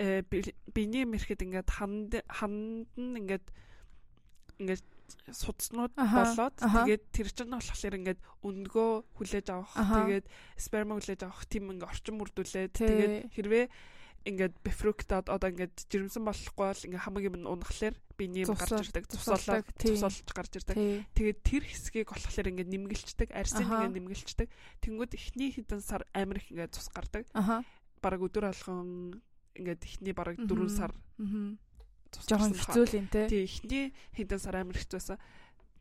э биений мэрхэд ингээд ханд ханд нь ингээд ингээд судснууд болоод тэгээд тэр чинь болохоор ингээд өндгөө хүлээж авах тэгээд сперма хүлээж авах тийм ингээд орчин бүрдүүлээд тэгээд хэрвээ ингээд бифруктад одоо ингээд жирэмсэн болохгүй бол ингээд хамгийн юм унахлаар биений юм гарч ирдэг тусалдаг тусалж гарч ирдэг. Тэгээд тэр хэсгийг болохоор ингээд нэмгэлцдэг арсын ингээд нэмгэлцдэг тэнгууд эхний хэдэн сар амар их ингээд цус гардаг. Бараг өдөр алхан ингээд эхний бараг 4 сар
жоохон хэцүү л юм те.
Тий, эхний хэдэн сар амар хэцүүсэн.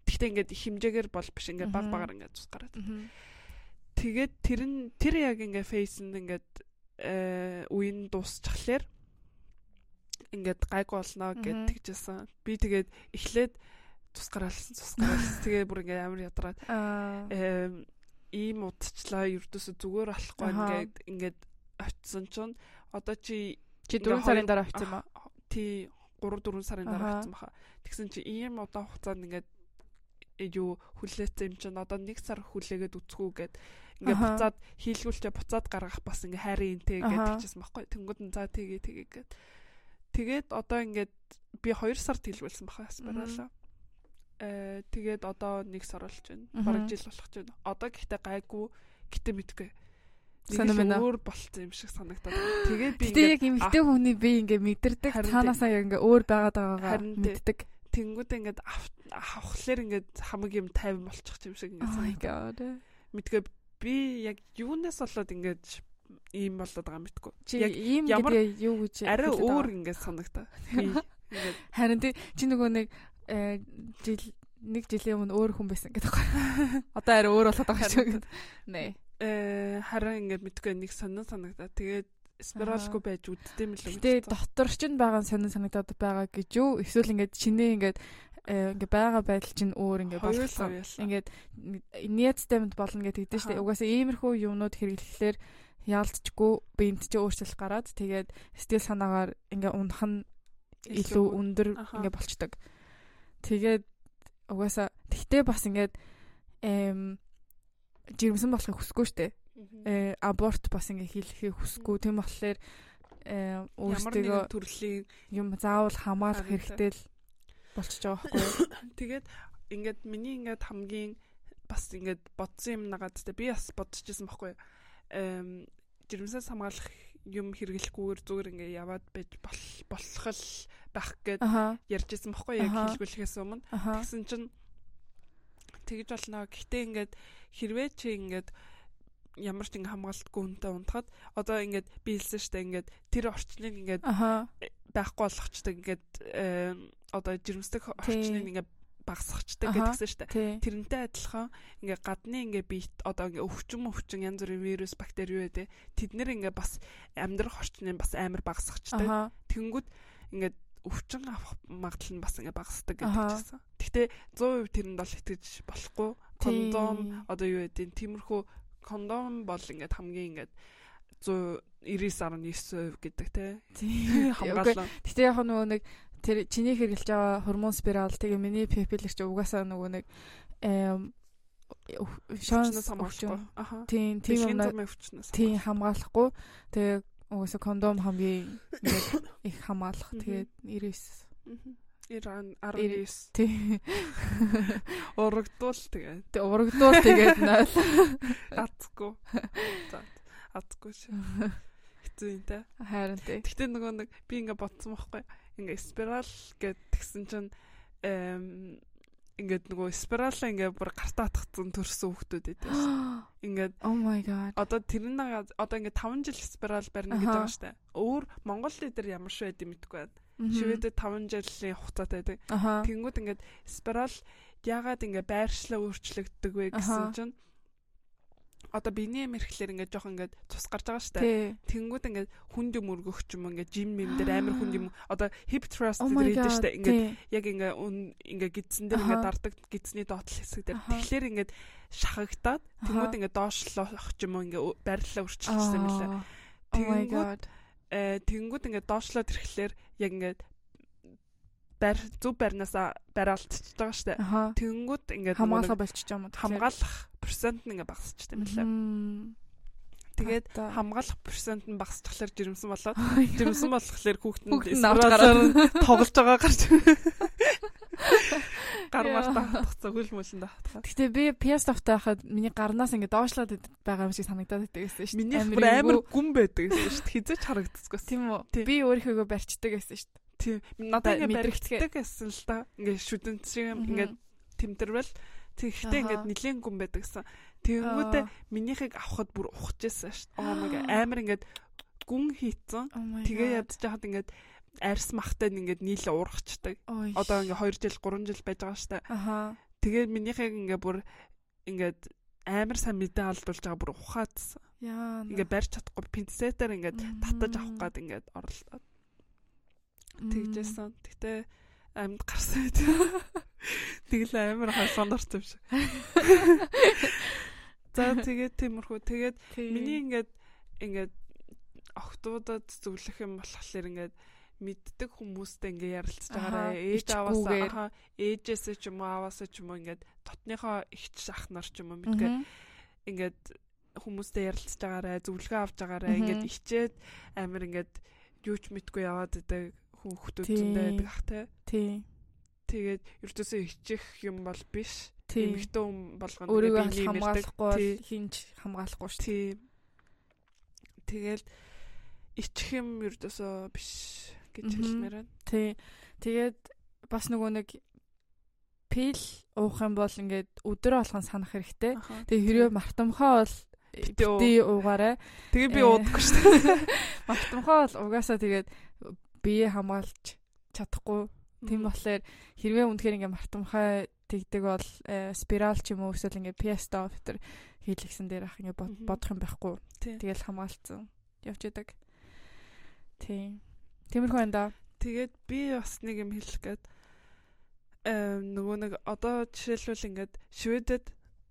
Гэхдээ ингээд хэмжээгээр бол биш ингээд баг багаар ингээд цус гараад. Тэгээд тэр нь тэр яг ингээд фейс нь ингээд э үеийн дуусчихлаар ингээд гайг болно гэд тэгжсэн. Би тэгээд эхлээд цус гараалсан цус гараалсан. Тэгээ бүр ингээд амар ядраад ийм удчлаа ердөөсө зүгээр алахгүй ингээд ингээд очисон чинь одоо чи
чи 4 сарын дараа очсон юм аа?
Тий 3 4 сарын дараа болсон баха. Тэгсэн чи ийм удаан хугацаанд ингээд юу хүлээсэн юм чинь одоо 1 сар хүлээгээд үцгүү гэд ингээд буцаад хийлгүүлчээ буцаад гаргах бас ингээд хайрын интэй гэдэг чижсэн байхгүй. Тэнгүүд нь за тгий тгий гэд. Тэгээд одоо ингээд би 2 сард хийлгүүлсэн баха спиралаа. Э тэгээд одоо 1 сар болж байна. Бараг жил болох ч байна. Одоо гэхдээ гайгүй гэтэ мэдгүй
санамна
өөр болцсон юм шиг санагдаад. Тэгээд би
ингээд яг эмэгтэй хүний би ингээд мэдэрдэг цаанаасаа яг ингээд өөр байгаад байгаагаа мэддэг.
Тэнгүүд ингээд авахлаар ингээд хамаг юм 50 болчих юм шиг ингээд
oh санагдаад.
Мэдгүй би яг юунаас болоод ингээд ийм болоод байгаа мэдгүй.
Чи ийм гэдэг юу гэж
арай өөр ингээд санагдаа.
Харин чи нөгөө нэг э, жил нэг жилийн өмнө өөр хүн байсан гэдэг байна. Одоо арай өөр болоод байгаа шүү. Нэ
э харин ингээд мэдгүй нэг сонин санагдаа. Тэгээд спиралгүй байж үддэм л
үү. Тэгээд дотор ч нь байгаа сонин санагдаад байгаа гэж юу? Эсвэл ингээд чинээ ингээд ингээ байгаа байдал чинь өөр ингээ болсон. Ингээд нийт стемд болно гэдэг дээ шүү дээ. Угаасаа иймэрхүү юмнууд хэрэглэхлээр яалтчгүй биед чи өөрчлөлт гараад тэгээд сэтгэл санаагаар ингээ унах нь илүү өндөр ингээ болчдөг. Тэгээд угаасаа тэгтээ бас ингээд эм жирэмсэн болохыг хүсэхгүй штэ. Э аборт бас ингээ хийлэхийг хүсэхгүй. Тийм болохоор э өөрсдөө
төрлийн
юм заавал хамгаалах хэрэгтэй л болчихж байгаа байхгүй?
Тэгээд ингээд миний ингээд хамгийн бас ингээд бодсон юм нагаад тэ би бас бодчихсон байхгүй юу? Эм жирэмсээс хамгаалах юм хэрэглэхгүйгээр зүгээр ингээ яваад байж болох л байх гэд ярьжсэн байхгүй яг хэлгүүлэхээс өмнө. Тэгсэн чинь тэгж болно. Гэхдээ ингээд хэрвээ чи ингээд ямар ч ингээ хамгаалтгүй хүнтэй унтахад одоо ингээд би хэлсэн штэ ингээд тэр орчныг ингээд байхгүй болгочдаг ингээд одоо жирэмсдэг орчныг ингээд багсахчдаг гэдгсэн штэ тэрнтэй адилхан ингээ гадны ингээ биет одоо ингээ өвчин өвчин янз бүрийн вирус бактери юу гэдэг тэд нэр ингээ бас амьдрах орчныг бас амар багсахчдаг тэнгүүд ингээд өвчин авах магадлал нь бас ингээ багасдаг гэдэг чийсэн. Гэхдээ 100% тэрэнд бол итгэж болохгүй. Кондом одоо юу гэдэг тиймэрхүү кондом бол ингээ хамгийн ингээ 199.9% гэдэг те.
Хамгаалал. Гэхдээ яг нөгөө нэг тэр чиний хэрэглэж байгаа гормон спираль тэгээ миний пепелэр чи угаасаа нөгөө нэг шанс хамгаалахгүй. Тийм тийм юм. Тийм хамгаалахгүй. Тэгээ Угаасаа кондом хамгийн ингээд их хамгаалах. Тэгээд 99.
Иран 19.
Тий.
Урагдуул тэгээд.
Тэг урагдуул тэгээд 0.
Атгүй. За. Атгүй шээ. Хэцүү юм те.
Харин тий.
Гэтэ нөгөө нэг би ингээд бодсон байхгүй. Ингээд спираль гэд тэгсэн чинь эм ингээд нөгөө спиралаа ингээд бүр гартаа татгцсан төрсөн хүүхдүүд байдаг шүү. Ингээд
Oh my god.
одоо тэрний одоо ингээд 5 жил спирал барьна гэж байгаа штэ. Өөр Монгол лидер ямар шүү байд мэдгүй байна. Шведэд 5 жилийн хугацаатай байдаг. Тэнгүүд ингээд спирал яагаад ингээд байршлаа өөрчлөгддөг вэ гэсэн чинь одоо биений мэрхлэр ингээд жоох ингээд цус гарч байгаа штэ. Тэнгүүд ингээд хүнд юм өргөх ч юм ингээд жим юм дээр амар хүнд юм одоо hip thrust дээр идэв штэ. Ингээд яг ингээд ингээд гидсэн дээр ингээд дардаг гидсний доотлол хэсэг дээр. Тэгэхээр ингээд шахагдаад тэнгүүд ингээд доошлох ч юм ингээд байрлалаа өөрчилчихсэн юм лээ. Тэнгүүд э тэнгүүд ингээд доошлоод ирэхлээр яг ингээд байр зүв байрнаасаа бариалтчихж байгаа штэ. Тэнгүүд ингээд
хамгаалах байгаа юм уу?
Хамгаалах процент нь ингээд багасчтай юм лээ. Тэгээд хамгаалах процент нь багасчихлаар жирэмсэн болоод жирэмсэн болохоор хүүхдэнд спиралаар тоглож байгаа гарч гар мартаа хатгацаа хөл мөлөнд хатгаа.
Гэтэ би PS тавтай байхад миний гарнаас ингээд доошлоод байгаа юм шиг санагдаад байдаг гэсэн шүү
дээ. Миний амар гүн байдаг гэсэн шүү дээ. Хизээч харагдцгүй.
Тийм үү. Би өөрийнхөө барьчдаг гэсэн шүү дээ.
Тийм. Надад ингээд баригддаг гэсэн л та. Ингээд шүдэн шиг ингээд тэмдэрвэл тэгэхдээ ингээд нилийн гүн байдаг гэсэн. Тэнгүүдээ минийхийг авахд бүр ухчихсан шүү дээ. Oh my god амар ингээд гүн хийцэн. Тэгээ ядж хахад ингээд арьс махтай ингээд нийлээ ургачдаг. Одоо ингээд 2 жил 3 жил байж байгаа дээ. Аха. Тэгээд минийхийг ингээд бүр ингээд амар сайн мэдээ алдуулж байгаа бүр ухаадсан. Яа. Ингээд барьж чадахгүй пинцетээр ингээд татаж авах гад ингээд орлоо. Тэгжсэн. Гэтэ амьд гарсан байт. Тэгэл амар хойсон дорсон юм шиг. За тэгээд тиймэрхүү. Тэгээд миний ингээд ингээд октоудад зөвлөх юм болохоор ингээд мэддэг хүмүүстэй ингээ ярилцж байгаараа ээж аваасаа ээжээсээ ч юм уу аваасаа ч юм уу ингээд дотныхоо ихч ах нар ч юм уу мэдгээ ингээд хүмүүстэй ярилцж байгаараа зөвлөгөө авч байгаараа ингээд ичээд амир ингээд юу ч мэдгүй яваад идэг хүүхдүүд зөндөө байдаг ах те.
Тий.
Тэгээд ердөөсөө ичих юм бол биш. Эмэгтэй хүн болгоно
өөрийгөө хамгаалахгүй хинч хамгаалахгүй шүү.
Тий. Тэгэл ичих юм ердөөсөө биш гэж хэлмээр байна.
Тий. Тэгээд бас нөгөө нэг пил уух юм бол ингээд өдрөө болгон санах хэрэгтэй. Тэгээ хэрвээ мартамхаа бол бити уугаарай.
Тэгээ би уудаггүй шүү дээ.
Мартамхаа бол угаасаа тэгээд бие хамгаалж чадахгүй. Тийм болохоор хэрвээ үнэхээр ингээ мартамхай тэгдэг бол э, спираль ч юм уу эсвэл ингээ пиаста дотор хийлгсэн дээр ах ингээ бодох юм байхгүй. Тэгэл хамгаалцсан явж идэг. Тийм. Тиймэрхүү энэ да.
Тэгээд би бас нэг юм хэлэх гээд э нөгөө нэг одоо жишээлбэл ингээд Шведэд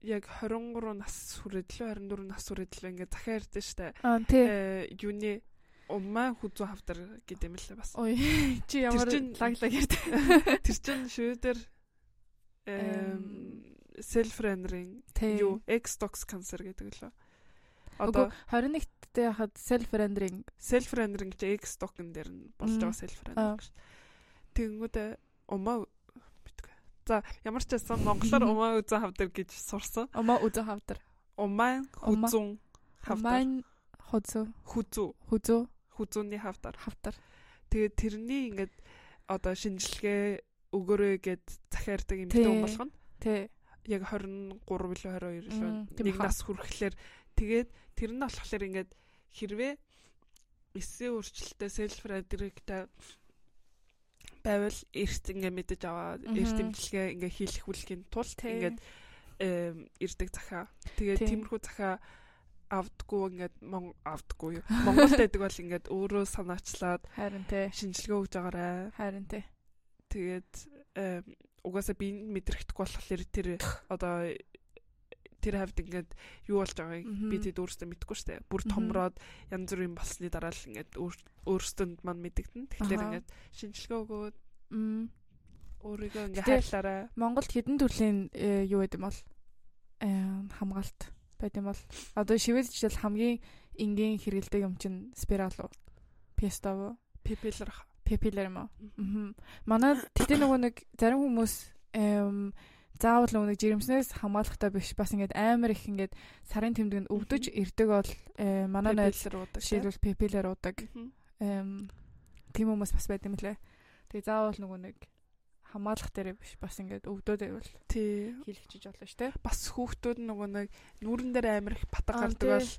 яг 23 нас хүрээд л 24 нас хүрээд л ингээд захиа ярьдэн штэ. Э юуны Умаа хүзүү хавдар гэдэг юм лээ бас.
Ой чи ямар лаглаг ярьд.
Тэр чин шүүдэр эм self rendering юу Xbox cancer гэдэг лөө.
Одоо 21-т яхад self rendering
self rendering гэж Xbox-ын дээр нь болж байгаа self rendering. Тэнгүүд умаа битгүй. За ямар ч байсан монголоор умаа үзэн хавдар гэж сурсан.
Умаа үзэн хавдар.
Умаа хүзүүн
хавдар. Умаа хүзүү.
Хүзүү.
Хүзүү
хүзүүний хавдар
хавдар.
Тэгээд тэрний ингээд одоо шинжилгээ өгөөрэй гэд захиардаг юм том болгоно.
Тий.
Яг 23 билүү 22 билүү нэг нас хүрэхлээр тэгээд тэр нь болохоор ингээд хэрвээ эсээ өөрчлөлтөө селф радирэгтэй байвал эрт ингээ мэдэж аваа эрт имчилгээ ингээ хийх хүлхийн тулд ингээд ирдэг захаа. Тэгээд тиймэрхүү захаа авдггүй ингээд мон авдггүй юу. Монголд байдаг бол ингээд өөрөө санаачлаад
харин тий
шинжилгээ өгж байгаарай.
Харин тий.
Тэгээд угаасаа би мэдрэгдэхгүй болохоор тэр одоо тэр хавьд ингээд юу болж байгааг би тэд өөрөөсөө мэдэхгүй штэ. Бүр томроод янз бүрийн болсны дараа л ингээд өөрсдөнд мань мэдэгдэн. Тэгэхээр ингээд шинжилгээ өгөөд өөрийгөө ингээд хайрлаарай.
Монголд хэдэн төрлийн э, юу гэдэг юм бол хамгаалт байт юм бол одоо шивэд жишээл хамгийн энгийн хэрэгэлдэг юм чинь спирал уу? Пестов уу?
Пепилер.
Пепилер юм уу? Аа. Манай тэгтээ нөгөө нэг зарим хүмүүс эм заавал нэг жирэмснээс хамгаалахтай биш бас ингээд амар их ингээд сарын тэмдэгт өвдөж ирдэг бол э, манай найз жишээлбэл пепилер уудаг. Эм тийм хүмүүс бас байт юм лээ. Тэгээ заавал нөгөө нэг хамгаалах дээр биш бас ингээд өвдөд байвал
тий
хийлгчиж болно шүү дээ.
Бас хүүхдүүд нөгөө нэг нүүрэн дээр амар их батга гардаг бол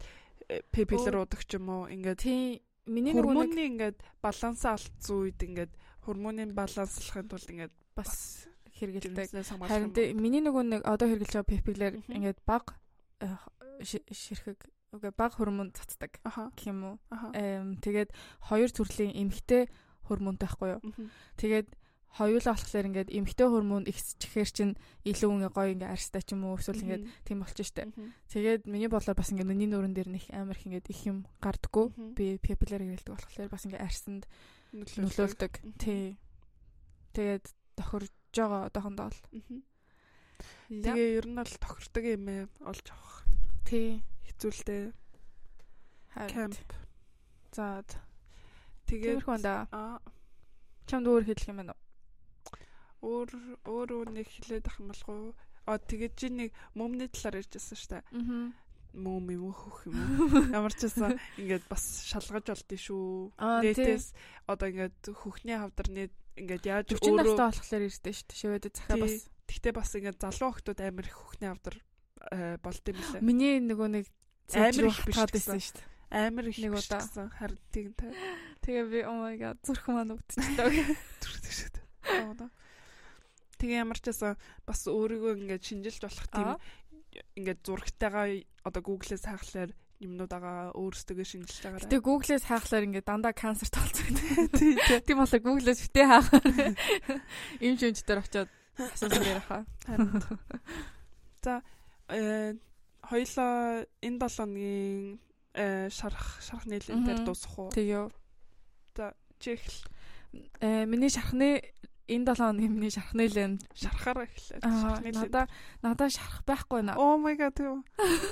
пепилер уудаг ч юм уу ингээд
тий миний
нөгөө нэг ингээд балансаа алдсан үед ингээд хормонын баланслахын тулд ингээд
бас хэрэгэлдэг. Харин миний нөгөө нэг одоо хэрэглэж байгаа пепилер ингээд баг э, ширхэг үгүй баг хормон цацдаг гэх юм уу. Тэгээд хоёр төрлийн эмгтэй хормонтой байхгүй юу. Тэгээд хоёулаа болохоор ингээд эмгтэй хормон ихсчихээр чинь илүү ингээ гоё ингээ арьстай ч юм уу эсвэл ингээд тийм болчих штэ. Тэгээд миний бодлоор бас ингээ миний нүүрэн дээр нэг амар их ингээд их юм гардггүй. Би пепилер хэрэгэлдэг болохоор бас ингээ арьсанд нөлөөлдөг. Тий. Тэгээд тохирж байгаа одоохондоо л.
Тэгээ ер нь бол тохирдог юм ээ олж авах.
Тий.
Хэцүүлтэй. Camp.
За.
Тэгээ
хонда. Аа. Чамд өөр хэлэх юм байна уу?
Өөр өөр нэг хэлээд ах юм уу? Аа тэгээд чи нэг мөмний талаар ярьжсэн шүү дээ. Аа мөм юм хөх юм? Ямар ч байсан ингээд бас шалгаж болдсон шүү. Нэтээс одоо ингээд хөхний хавдар нэт ингээд яаж
өөрөө 40 настай болохоор ирдэ шүү дээ. Шивэдэ захаа бас.
Тэгтээ бас ингээд залуу хүмүүс амар их хөхний хавдар э, болд юм лээ.
Миний нөгөө нэг
амар их биш
байсан шүү дээ.
Амар их нэг удаа харин тийм та.
Тэгээ би oh my god зүрх маань өвдчихлээ.
Зүрх шүү дээ. Тэгээ ямар ч байсан бас өөрийгөө ингээд шинжилж болох тийм ингээд зурагтайгаа одоо Google-ээс хаахлаар юмнуудаага өөрсдөө шинжилж байгаарай.
Гэтэ Google-ээс хаахлаар ингээд дандаа канцер толцдог. Тийм болохоор Google-ээс битээ хаахаар им шимж дээр очиод асуусан дээр хаа.
За э хоёлоо энэ 7 хоногийн э шарах шарах нийлэн дээр дуусах уу?
Тийм.
За чих
э миний шархны энэ 7 хоногийн миний шарх нийлэн
шарахаар эхлэв.
Надаа надаа шарах байхгүй наа.
Oh my god.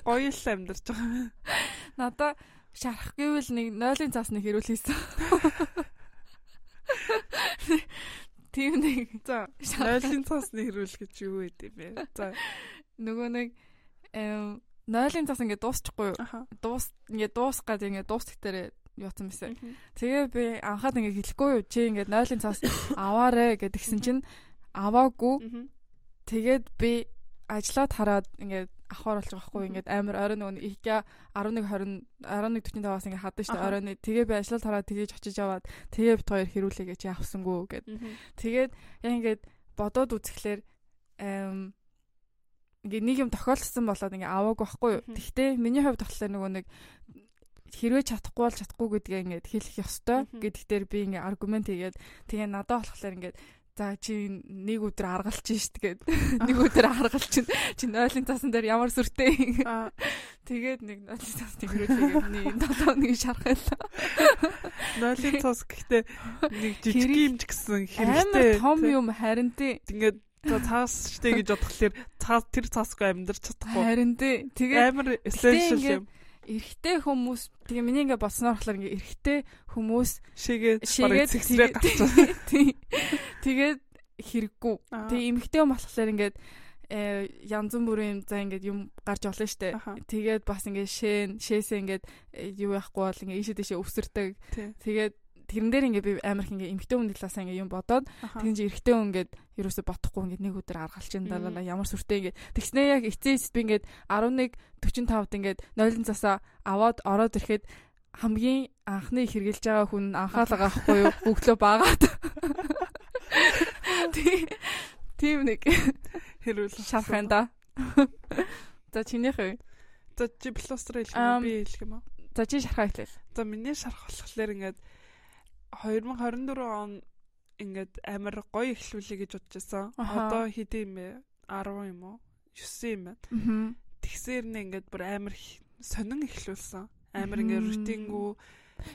Гоё л амьдарч байгаа.
Надаа шарах гэвэл нэг 0-ын цаас нэг хэрүүл хийсэн. Тийм нэг.
За 0-ын цаас нэг хэрүүл гэж юу вэ бэ? За
нөгөө нэг эм 0-ын цаас ингээд дуусчихгүй юу? Дуус ингээд дуусгаад ингээд дуустах дээр юуцсан байсан. Тэгээ би анхаад ингээ хэлэхгүй юу? Чи ингээ 0-ын цаас аваарэ гэдгсэн чинь аваагүй. Тэгээд би ажлаад хараад ингээ авахар болж байгаа хгүй ингээд амар орой нөгөө ИК 11 20 11:45-аас ингээ хадсан шүү дээ. Оройны тэгээ би ажлаад хараад тэгээж очиж аваад тэгээ бит хоёр хэрүүлээ гэж авсангүй гэд. Тэгээд яг ингээд бодоод үзэхлээр эм ингээ нэг юм тохиолдсон болоод ингээ аваагүй байхгүй юу. Тэгтээ миний хувьд болохоор нөгөө нэг хэрвээ чадахгүй бол чадахгүй гэдгээ ингээд хэлэх ёстой. Гэдэгтэр би ингээд аргумент хийгээд тэгээ надад болохоор ингээд за чи нэг өдөр аргалж шít гээд нэг өдөр аргалж чинь чи нойлын цасан дээр ямар сүртэй? Тэгээд нэг нойлын цас тэгрүүлээ нэг долоо нэг шархалаа
нойлын цас гэхдээ нэг жижиг юм ч гэсэн хэрэгтэй.
Том юм харин тий.
Ингээд цаас штэ гэж бодхолоор цаас тэр цаасгүй амьдарч чадахгүй.
Харин тий. Тэгээ
амар essential юм
эрэгтэй хүмүүс тэгээ миний ингээ бодсноор болохоор ингээ эрэгтэй хүмүүс
шигээ шигээ зэгсрээ гарч
тэгээд хэрэггүй. Тэгээ эмэгтэй юм болохоор ингээд э янз бүрийн за ингээд юм гарч олно штэ. Тэгээд бас ингээд шээн шээсээ ингээд э, юу яахгүй бол ингээд ийшээ дэшээ өвсөрдөг. Тэгээд тэрэн дээр ингээ би амар их ингээ эмхтэй хүн талаас ингээ юм бодоод тэгэн чи эрэгтэй хүн ингээд ерөөсө бодохгүй ингээ нэг өдөр аргалж ин далаа ямар сүртэй ингээ тэгснээ яг эцээс би ингээд 11 45-д ингээд 0 засаа аваад ороод ирэхэд хамгийн анхны хэрглэж байгаа хүн анхаалга авахгүй юу? Өглөө баагаад. Тийм нэг
хэрүүл.
шалхан да за чинийх үү
за чи пластер хэлэх юм би хэлэх юм аа
за чи шархаа хэлээ.
За миний шарх болохоор ингээд 2024 он ингээд амар гоё эхлүүлээ гэж бодож байсан. Одоо хэдий юм бэ? 10 юм уу? 9 юм байна. Тэгсээр нэ ингээд бүр амар сонин эхлүүлсэн. Амар ингээд рутингүү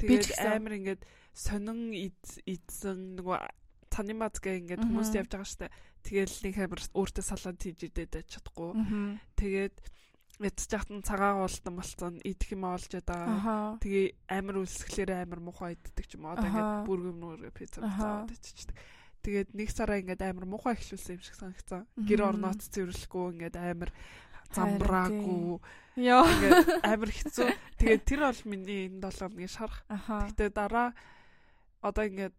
тэгээд амар ингээд сонин идсэн нөгөө цаны маз гэ ингээд хүмүүс явж байгаа штэ. Тэгэл нэг амар өөртөө салаад хийж идээд чадахгүй. Тэгээд ядч яхад цагаага уултан болцсон идэх юм олж байгаа. Тэгээ амар үлсгэлээр амар муухай иддэг ч юм уу. Одоо ингээд бүргэм нүрэ пицца цаад иччихдэг. Тэгээд нэг сараа ингээд амар муухай эхлүүлсэн юм шиг санагцсан. Гэр орнооц цэвэрлэхгүй ингээд амар замбраагүй.
Яа.
Ингээд амар хэцүү. Тэгээд тэр бол миний энэ 7 хоногийн шарах. Гэтэ дараа одоо ингээд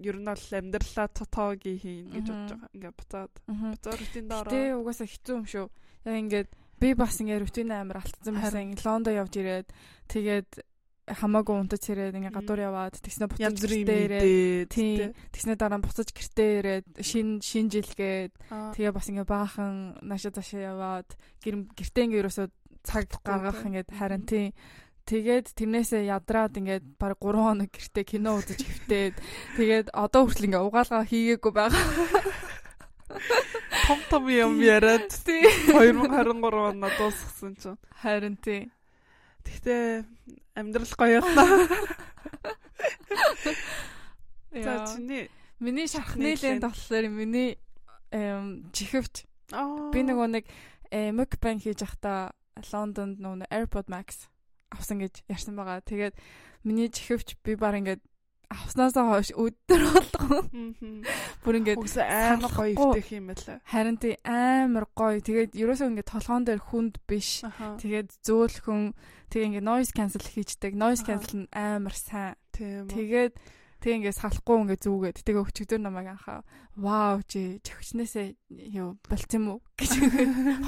ер нь бол амьдралаа тотоогийн хийн гэж бодож байгаа. Ингээд буцаад буцаа рутинд ороо.
Тэ угаасаа хэцүү юм шүү. Яг ингээд би бас ингээд рутин амар алдсан байсан. Лондон явж ирээд тэгээд хамаагүй унтаж ирээд ингээ гадуур яваад тэгснэ буцаж гэртээ ирээд. тийм тэгснэ дараа нь буцаж гэртээ ирээд шин шин жилгээд тэгээ бас ингээ баахан наашаа цаашаа яваад гэртээ ингээ ерөөсөө цаг гаргах ингээ харин тийм Тэгээд тэрнээсээ ядраад ингээд баг 3 хоног гэртээ кино үзэж хөвтээд тэгээд одоо хүртэл ингээ угаалгаа хийгээгүй байгаа.
Том том юм яриад 2023 оноо дуусгасан чинь.
Харин тийм.
Гэхдээ амьдрал гоё байна. За чиний
миний шархны лент болохоор миний чихвч. Би нөгөө нэг мукбанк хийж байхдаа Лондонд нөгөө AirPod Max авсан гэж ярьсан байгаа. Тэгээд миний чихвч би баг ингээд авснаасаа хойш өдөр болгоо. Бүр ингээд
амар гоё өвтөх юм байна.
Харин тий амар гоё. Тэгээд ерөөсөө ингээд толгоон дээр хүнд биш. Тэгээд зөөлхөн тэгээ ингээд noise cancel хийждэг. Noise cancel нь амар сайн. Тэгээд тэгээ ингээд салахгүй ингээд зүгээд тэгээ өчигдөр намайг анхаа вау чи чихвчнээсээ юу болцсон юм уу гэж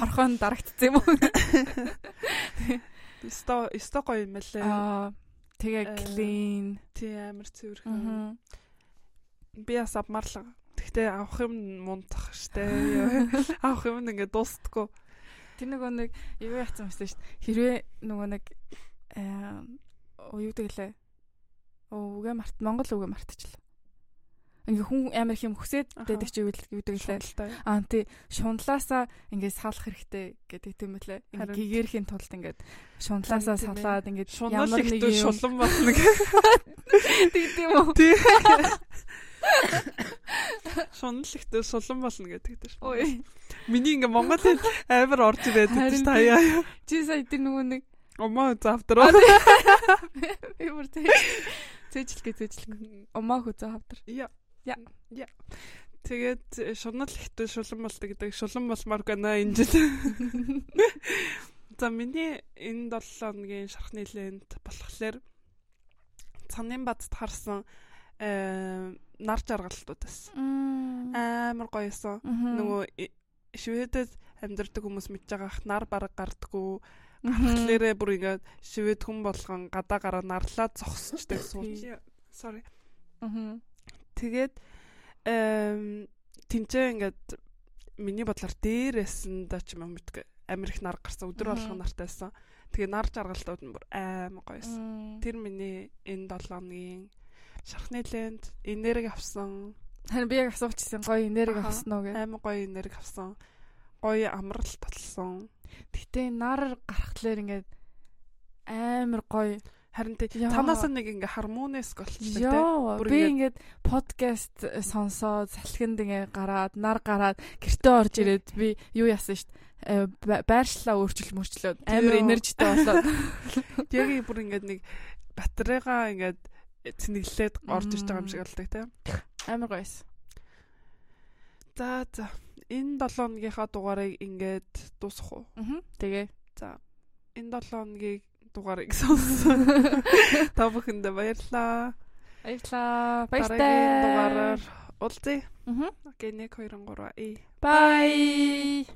хорхон дарагдсан юм уу
Сто сто гоё юм лээ. Аа
тэгээ clean.
Тий амар цэвэрхэн. Би бас авмарлаа. Гэхдээ авах юм мунтах штэ. Авах юм ингээ дуустдаггүй.
Тэр нөгөө нэг юу яцсан шүү дээ. Хэрвээ нөгөө нэг аа юу гэдэг лээ. Үгээ март Монгол үгээ мартчихлаа ингээ хүн амар их юм хүсээд байдаг чи юу гэдэг лээ. Аа тий шунлаасаа ингээ салах хэрэгтэй гэдэг тийм үлээ. Ингээ гэгэрхийн тулд ингээ шунлаасаа салаад ингээ
ямар нэг юм шулан болно
гэдэг тийм үү. Тий.
Шунлагтай сулан болно гэдэг шүү. Ой. Миний ингээ Монголын амар орж ирээд тийм таяа.
Чи сая тэр нөгөө нэг
Омоо завтраа.
Би бүр тий. Цэжлэг цэжлэг. Омоо хөө завтар.
Яа. Я. Я. Тэгээд шунал ихтэй шулан болдог гэдэг шулан болмоор гэнэ энэ жил. За миний энэ 7 хоногийн шархны лент болохоор цанын бадд харсан э нар жаргалтууд байсан. Амар гоёсон. Нөгөө шведэд амьдардаг хүмүүс мэдж байгаах нар бараг гардггүй гарахлаарэ бүр ингээд швед хүн болгон гадаа гараа нарлаад зогсчдаг сууч. Sorry. Мм. Тэгээд тэнцээ ингээд миний бодлоор дээрээс нь да ч юм мэдгүй амир их нар гарсан өдөр болгон нартай байсан. Тэгээ нар жаргалтууд нь бүр аймаг гоёсэн. Тэр миний энэ 7 хоногийн шархны лент энерги авсан.
Харин би яг асуучихсан гоё энерги авсан уу гэх.
Аймаг гоё энерги авсан. Гоё амралт татсан.
Гэтэ нар гарахтлаар ингээд амар гоё
Харин танаас нэг ингээ хармонес болчихсон
тийм. Би ингээд подкаст сонсоод салхинд ингээ гараад нар гараад гэртээ орж ирээд би юу яасан шүү дээ байршлаа өөрчил мөрчлөөд амар энержитэй болоод.
Яг бүр ингээд нэг батарейгаа ингээд цэнэглээд орж ирж байгаа юм шиг болдог тийм
амар гоёс.
За за. Энэ 7 хоногийнхаа дугаарыг ингээд дуусгах уу?
Аа тэгээ.
За. Энэ 7 хоногийг дугаарыг сонссон. Та бүхэндээ баярлалаа.
Баярлалаа.
Баяртай. Дугаараар уулзъя. Аа. Окей, 1 2 3 и.
Bye.